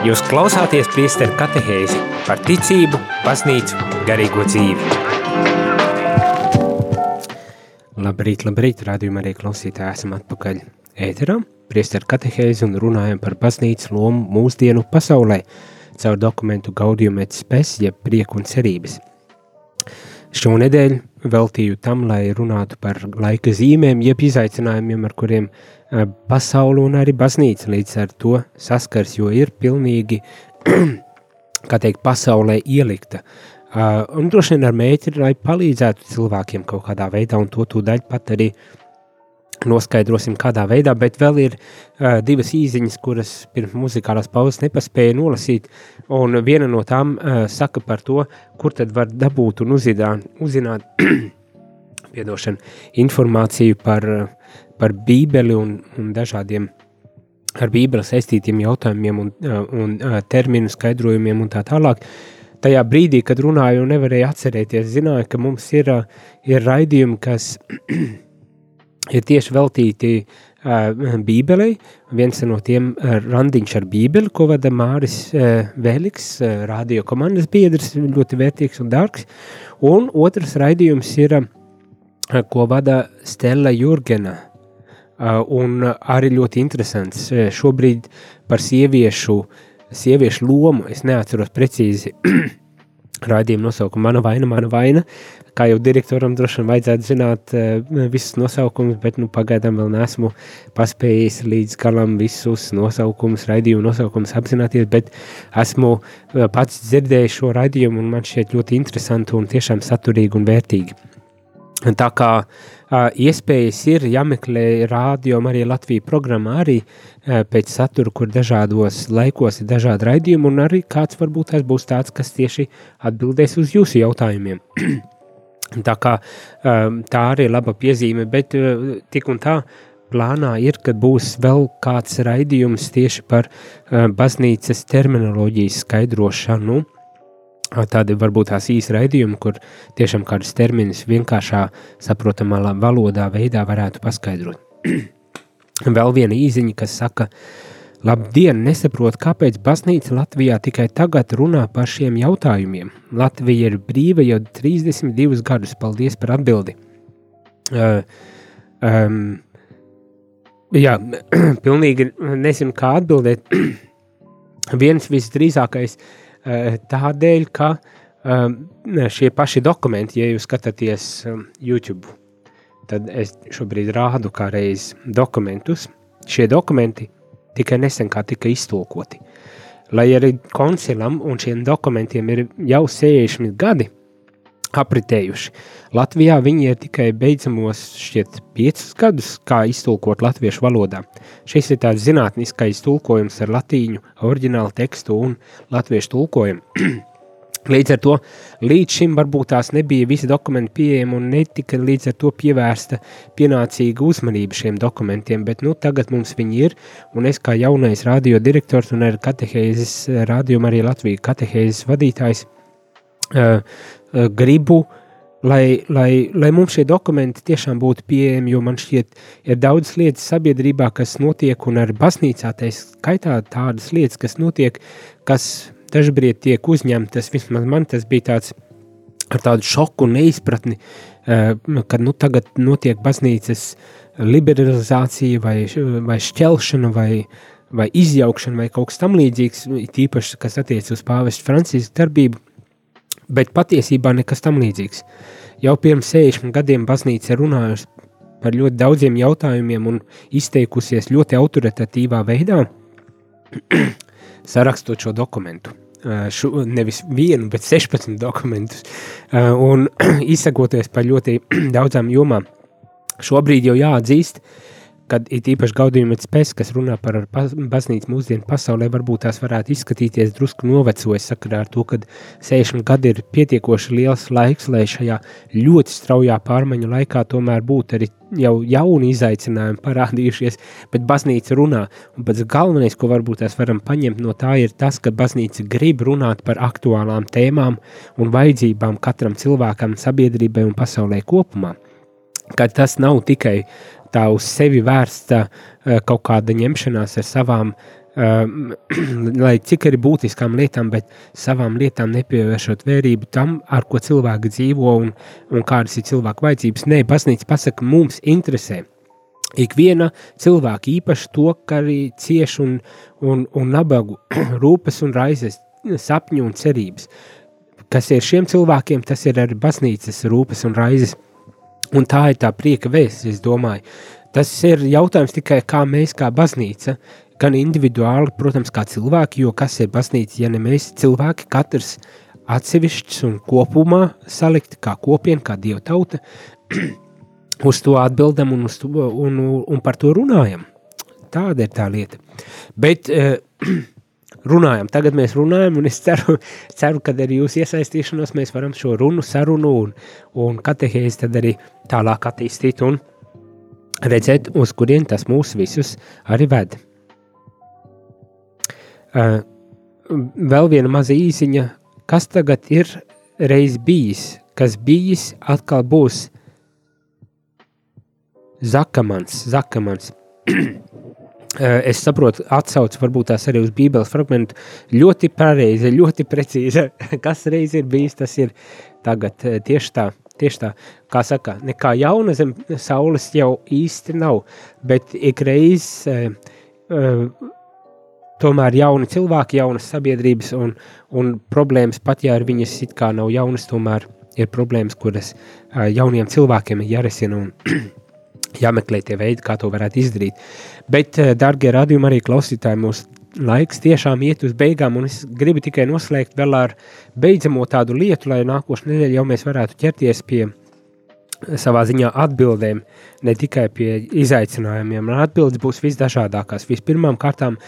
Jūs klausāties priesteru katehēzi par ticību, baznīcu, garīgo dzīvi. Labrīt, labrīt, rādījumā arī klausītāji esam atpakaļ ēterā. Priesteru katehēzi un runājam par baznīcas lomu mūsdienu pasaulē caur dokumentu Gaudium et Spes, jeb prieku un cerības. Šonedēļ veltīju tam, lai runātu par laika zīmēm, jeb izaicinājumiem, ar kuriem eh, pasaule un arī baznīca līdz ar to saskars, jo ir pilnīgi, kā teikt, pasaulē ielikta. Uh, un droši vien ar mēķi, lai palīdzētu cilvēkiem kaut kādā veidā, un to tūdaļ pat arī noskaidrosim, kādā veidā, bet vēl ir uh, divas īziņas, kuras pirms muzikālās pauzes nepaspēja nolasīt, un viena no tām uh, saka par to, kur tad var dabūt un uzzināt, uzzināt piedošana, informāciju par, uh, par bībeli un, un dažādiem ar bībeli saistītiem jautājumiem un, un terminu skaidrojumiem un tā tālāk. Tajā brīdī, kad runāju, nevarēju atcerēties, zināju, ka mums ir, ir raidījumi, kas ir tieši veltīti Bībelei. Viens no tiem ir randiņš ar Bībeli, ko vada Māris Vēliks, radio komandas biedrs, ļoti vērtīgs un dārgs. Un otrs raidījums ir, ko vada Stella Jurgena. Uh, un arī ļoti interesants. Uh, šobrīd par sieviešu, sieviešu lomu es neatceros precīzi raidījumu nosaukumu Mana vaina, mana vaina. Kā jau direktoram droši vien vajadzētu zināt uh, visus nosaukumus, bet nu, pagaidām vēl neesmu paspējis līdz galam visus nosaukumus, raidījumu nosaukumus apzināties, bet esmu pats dzirdējis šo raidījumu un man šķiet ļoti interesanti un tiešām saturīgi un vērtīgi. Tā kā uh, iespējas ir jāmeklē rādio arī Latvijas programmā, arī pēc satura, kur dažādos laikos ir dažādi raidījumi, un arī kāds varbūt tas būs tāds, kas tieši atbildēs uz jūsu jautājumiem. tā kā tā arī ir laba piezīme, bet tik un tā plānā ir, ka būs vēl kāds raidījums tieši par baznīcas terminoloģijas skaidrošanu. Tādi varbūt tās īsi raidījumi, kur tiešām kādus terminus vienkāršā, saprotamā valodā veidā varētu paskaidrot. Vēl viena īziņa, kas saka, Labdien, nesaprotu, kāpēc baznīca Latvijā tikai tagad runā par šiem jautājumiem. Latvija ir brīva jau 32 gadus. Paldies par atbildi. Uh, um, jā, pilnīgi nezinu, kā atbildēt. Viens visdrīzākais uh, tādēļ, ka um, šie paši dokumenti, ja jūs skatāties um, YouTube, tad es šobrīd rādu kā reiz dokumentus. Šie dokumenti tikai nesen kā tika iztulkoti. Lai arī koncilam un šiem dokumentiem ir jau 60 gadi apritējuši, Latvijā viņi ir tikai beidzamos šķiet 5 gadus, kā iztulkot latviešu valodā. Šis ir tāds zinātniskais tulkojums ar latīņu, oriģinālu tekstu un latviešu tulkojumu. Līdz ar to līdz šim varbūt tās nebija visi dokumenti pieejami un netika līdz ar to pievērsta pienācīga uzmanība šiem dokumentiem, bet nu, tagad mums viņi ir, un es kā jaunais radio direktors un ar katehēzes, rādījumu arī Latviju katehēzes vadītājs, uh, gribu, lai, lai, lai mums šie dokumenti tiešām būtu pieejami, jo man šķiet, ir daudz lietas sabiedrībā, kas notiek, un arī baznīcā tā skaitā tādas lietas, kas notiek, kas dažkārt tiek uzņemtas, vismaz man tas bija tāds ar tādu šoku un neizpratni, eh, kad nu, tagad notiek baznīcas liberalizācija vai, vai šķelšana vai, vai izjaukšana vai kaut kas tam līdzīgs, tīpaši, kas attiec uz pāvestu Francisku darbību, bet patiesībā nekas tam līdzīgs. Jau pirms 60 gadiem baznīca runājusi par ļoti daudziem jautājumiem un izteikusies ļoti autoritatīvā veidā, sarakstot šo dokumentu. Šo, nevis vienu, bet 16 dokumentus, un izsakoties par ļoti daudzām jomām. Šobrīd jau jāatzīst, kad ir īpaši gaudījumi spēks, kas runā par baznīcu mūsdienu pasaulē, varbūt tās varētu izskatīties drusku novecojis sakarā ar to, ka 60 gadi ir pietiekoši liels laiks, lai šajā ļoti straujā pārmaiņu laikā tomēr būtu arī jau jauni izaicinājumi parādījušies, bet baznīca runā, un pats galvenais, ko varbūt tās varam paņemt no tā, ir tas, ka baznīca grib runāt par aktuālām tēmām un vajadzībām katram cilvēkam, sabiedrībai un pasaulē kopumā. Ka tas nav tikai tā uz sevi vērsta uh, kaut kāda ņemšanās ar savām, uh, lai cik arī būtiskām lietām, bet savām lietām nepievēršot vērību tam, ar ko cilvēki dzīvo un, un kādas ir cilvēku vajadzības. Nē, baznīca pasaka, mums interesē. Ikviena cilvēka īpaši to, ka arī cieš un, un, un nabagu rūpes un raizes, sapņu un cerības. Kas ir šiem cilvēkiem, tas ir arī baznīcas rūpes un raizes. Un tā ir tā prieka vēsts, es domāju. Tas ir jautājums tikai, kā mēs, kā baznīca, gan individuāli, protams, kā cilvēki, jo kas ir baznīca, ja ne mēs cilvēki, katrs atsevišķs un kopumā salikti kā kopiena, kā dieva tauta, uz to atbildam un, to, un, un par to runājam. Tāda ir tā lieta. Bet uh, runājam, tagad mēs runājam, un es ceru, ceru ka arī jūs iesaistīšanos mēs varam šo runu, sarunu un, un katehēzi tad arī tālāk attīstīt un redzēt, uz kurien tas mūs visus arī ved. Uh, vēl viena maza īsiņa, kas tagad ir reiz bijis, kas bijis, atkal būs Zakamans, Zakamans. Eh, es saprotu, atsaucas varbūt tās arī uz Bībeles fragment. Ļoti pareizi, ļoti precīzi. Kas reiz ir bijis, tas ir tagad eh, tieši tā. Tieši tā, kā saka, nekā jauna zem saules jau īsti nav, bet ikreiz e, e, tomēr jauni cilvēki, jaunas sabiedrības un, un problēmas, pat ja viņas it kā nav jaunas, tomēr ir problēmas, kuras e, jauniem cilvēkiem ir jārisina un jāmeklē tie veidi, kā to varētu izdarīt. Bet, eh, darbie radījumi, arī klausītāji, mūsu laiks tiešām iet uz beigām, un es gribu tikai noslēgt vēl ar beidzamo tādu lietu, lai nākošais nedēļa jau mēs varētu ķerties pie savā ziņā atbildēm, ne tikai pie izaicinājumiem. Atbildes būs visdažādākās. Vispirmām kārtām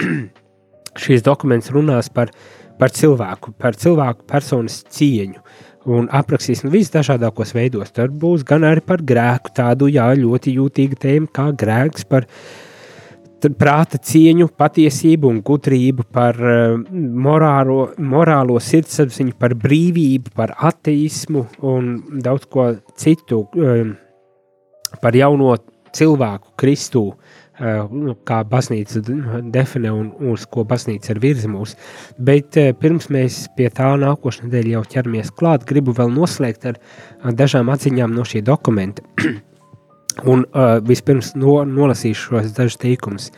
šīs dokuments runās par, par cilvēku, par cilvēku personas cieņu un aprakstīs nu, visdažādākos veidos. Tur būs gan arī par grēku, tādu jā, ļoti jūtīgu tēmu, kā grēks par prāta cieņu, patiesību un gudrību, par uh, morālo, morālo sirdsapziņu, par brīvību, par ateismu un daudz ko citu, um, par jauno cilvēku, Kristu, kā baznīca definē un uz ko baznīca ir virzi mūs. Bet uh, pirms mēs pie tā nākošais nedēļa jau ķeramies klāt, gribu vēl noslēgt ar uh, dažām atziņām no šī dokumenta. un uh, vispirms no, nolasīšu šos dažus teikumus.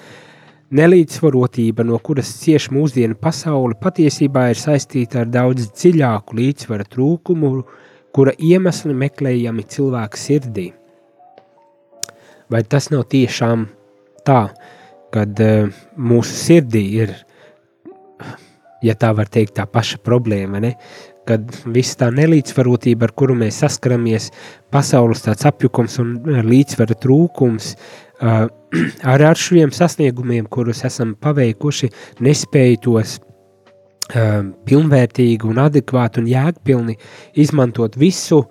Nelīdzsvarotība, no kuras cieš mūsdienu pasaule, patiesībā ir saistīta ar daudz dziļāku līdzsvara trūkumu, kura iemesli meklējami cilvēka sirdī. Vai tas nav tiešām tā, kad uh, mūsu sirdī ir, ja tā var teikt, tā paša problēma, ne? kad viss tā nelīdzsvarotība, ar kuru mēs saskaramies, pasaules tāds apjukums un līdzsvara trūkums, uh, ar, ar šiem sasniegumiem, kurus esam paveikuši, nespēja tos pilnvērtīgi un adekvāti un jēgpilni izmantot visu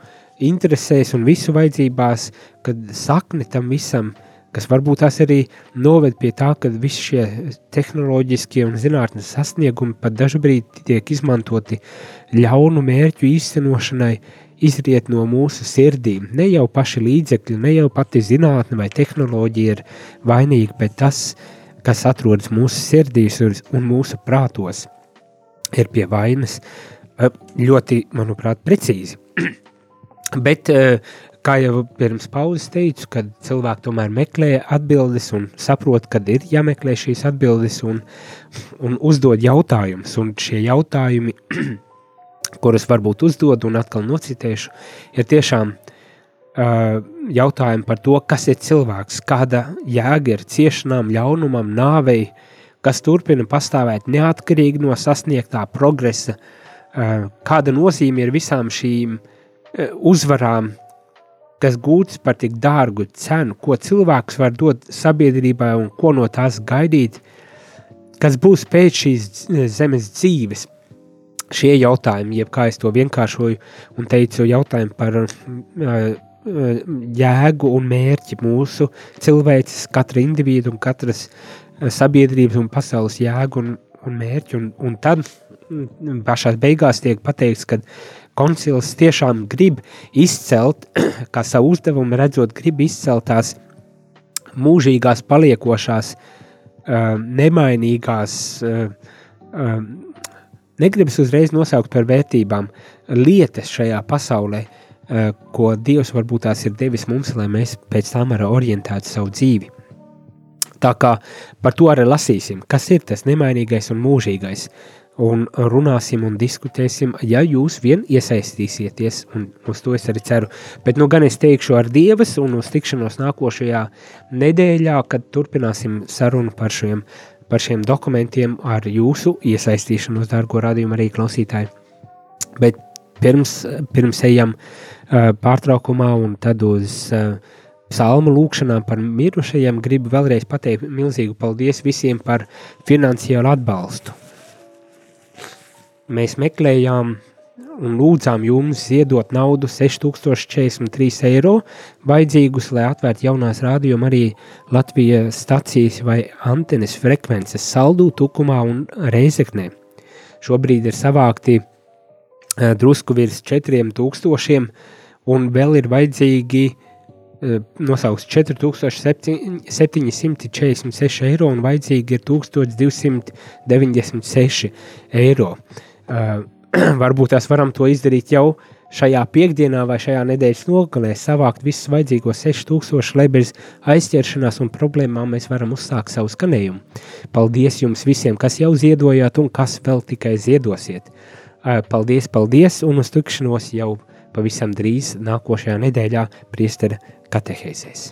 interesēs un visu vajadzībās, kad sakne tam visam kas varbūt tās arī noved pie tā, ka visi šie tehnoloģiskie un zinātnes sasniegumi pat dažbrīd tiek izmantoti ļaunu mērķu īstenošanai, izriet no mūsu sirdīm. Ne jau paši līdzekļi, ne jau pati zinātne vai tehnoloģija ir vainīga, bet tas, kas atrodas mūsu sirdīs un mūsu prātos, ir pie vainas ļoti, manuprāt, precīzi. Bet kā jau pirms pauzes teicu, kad cilvēki tomēr meklē atbildes un saprot, kad ir jāmeklē šīs atbildes un, un uzdod jautājumus. Un šie jautājumi, kurus varbūt uzdod un atkal nocitēšu, ir tiešām uh, jautājumi par to, kas ir cilvēks, kāda jēga ir ciešanām, ļaunumam, nāvei, kas turpina pastāvēt neatkarīgi no sasniegtā progresa, uh, kāda nozīme ir visām šīm uzvarām, kas gūts par tik dārgu cenu, ko cilvēks var dot sabiedrībai un ko no tās gaidīt, kas būs pēc šīs zemes dzīves. Šie jautājumi, jeb kā es to vienkāršoju un teicu, jautājumi par jēgu un mērķi mūsu cilvēces, katra individu un katras sabiedrības un pasaules jēgu un, un mērķi. Un, un tad pašās beigās tiek pateikts, ka koncils tiešām grib izcelt, kā savu uzdevumu redzot, grib izcelt tās mūžīgās, paliekošās, nemainīgās, negribas uzreiz nosaukt par vērtībām, lietas šajā pasaulē, ko Dievs varbūt tās ir devis mums, lai mēs pēc tam varam orientēt savu dzīvi. Tā kā par to arī lasīsim, kas ir tas nemainīgais un mūžīgais. Un runāsim un diskutēsim, ja jūs vien iesaistīsieties, un uz to es arī ceru. Bet nu gan es teikšu ar Dievas un uz tikšanos nākošajā nedēļā, kad turpināsim sarunu par šiem, par šiem dokumentiem ar jūsu iesaistīšanos, dārgo radījumu arī klausītāji. Bet pirms, pirms ejam uh, pārtraukumā un tad uz uh, psalmu lūkšanām par mirušajiem, gribu vēlreiz pateikt milzīgu paldies visiem par finansiālu atbalstu mēs meklējām un lūdzām jums ziedot naudu 6043 eiro, vajadzīgus, lai atvērtu jaunās rādījuma arī Latvijas stacijas vai antenes frekvences saldū, tukumā un reizeknē. Šobrīd ir savākti uh, drusku virs 4000 un vēl ir vajadzīgi uh, nosaukts 4746 eiro un vajadzīgi ir 1296 eiro. Varbūt tās varam to izdarīt jau šajā piekdienā vai šajā nedēļas nogalē, savākt visus vajadzīgos 6000, lai bez aizķeršanās un problēmām mēs varam uzsākt savu skanējumu. Paldies jums visiem, kas jau ziedojāt un kas vēl tikai ziedosiet. Paldies, paldies, un uz tikšanos jau pavisam drīz nākošajā nedēļā priestera kateheizēs.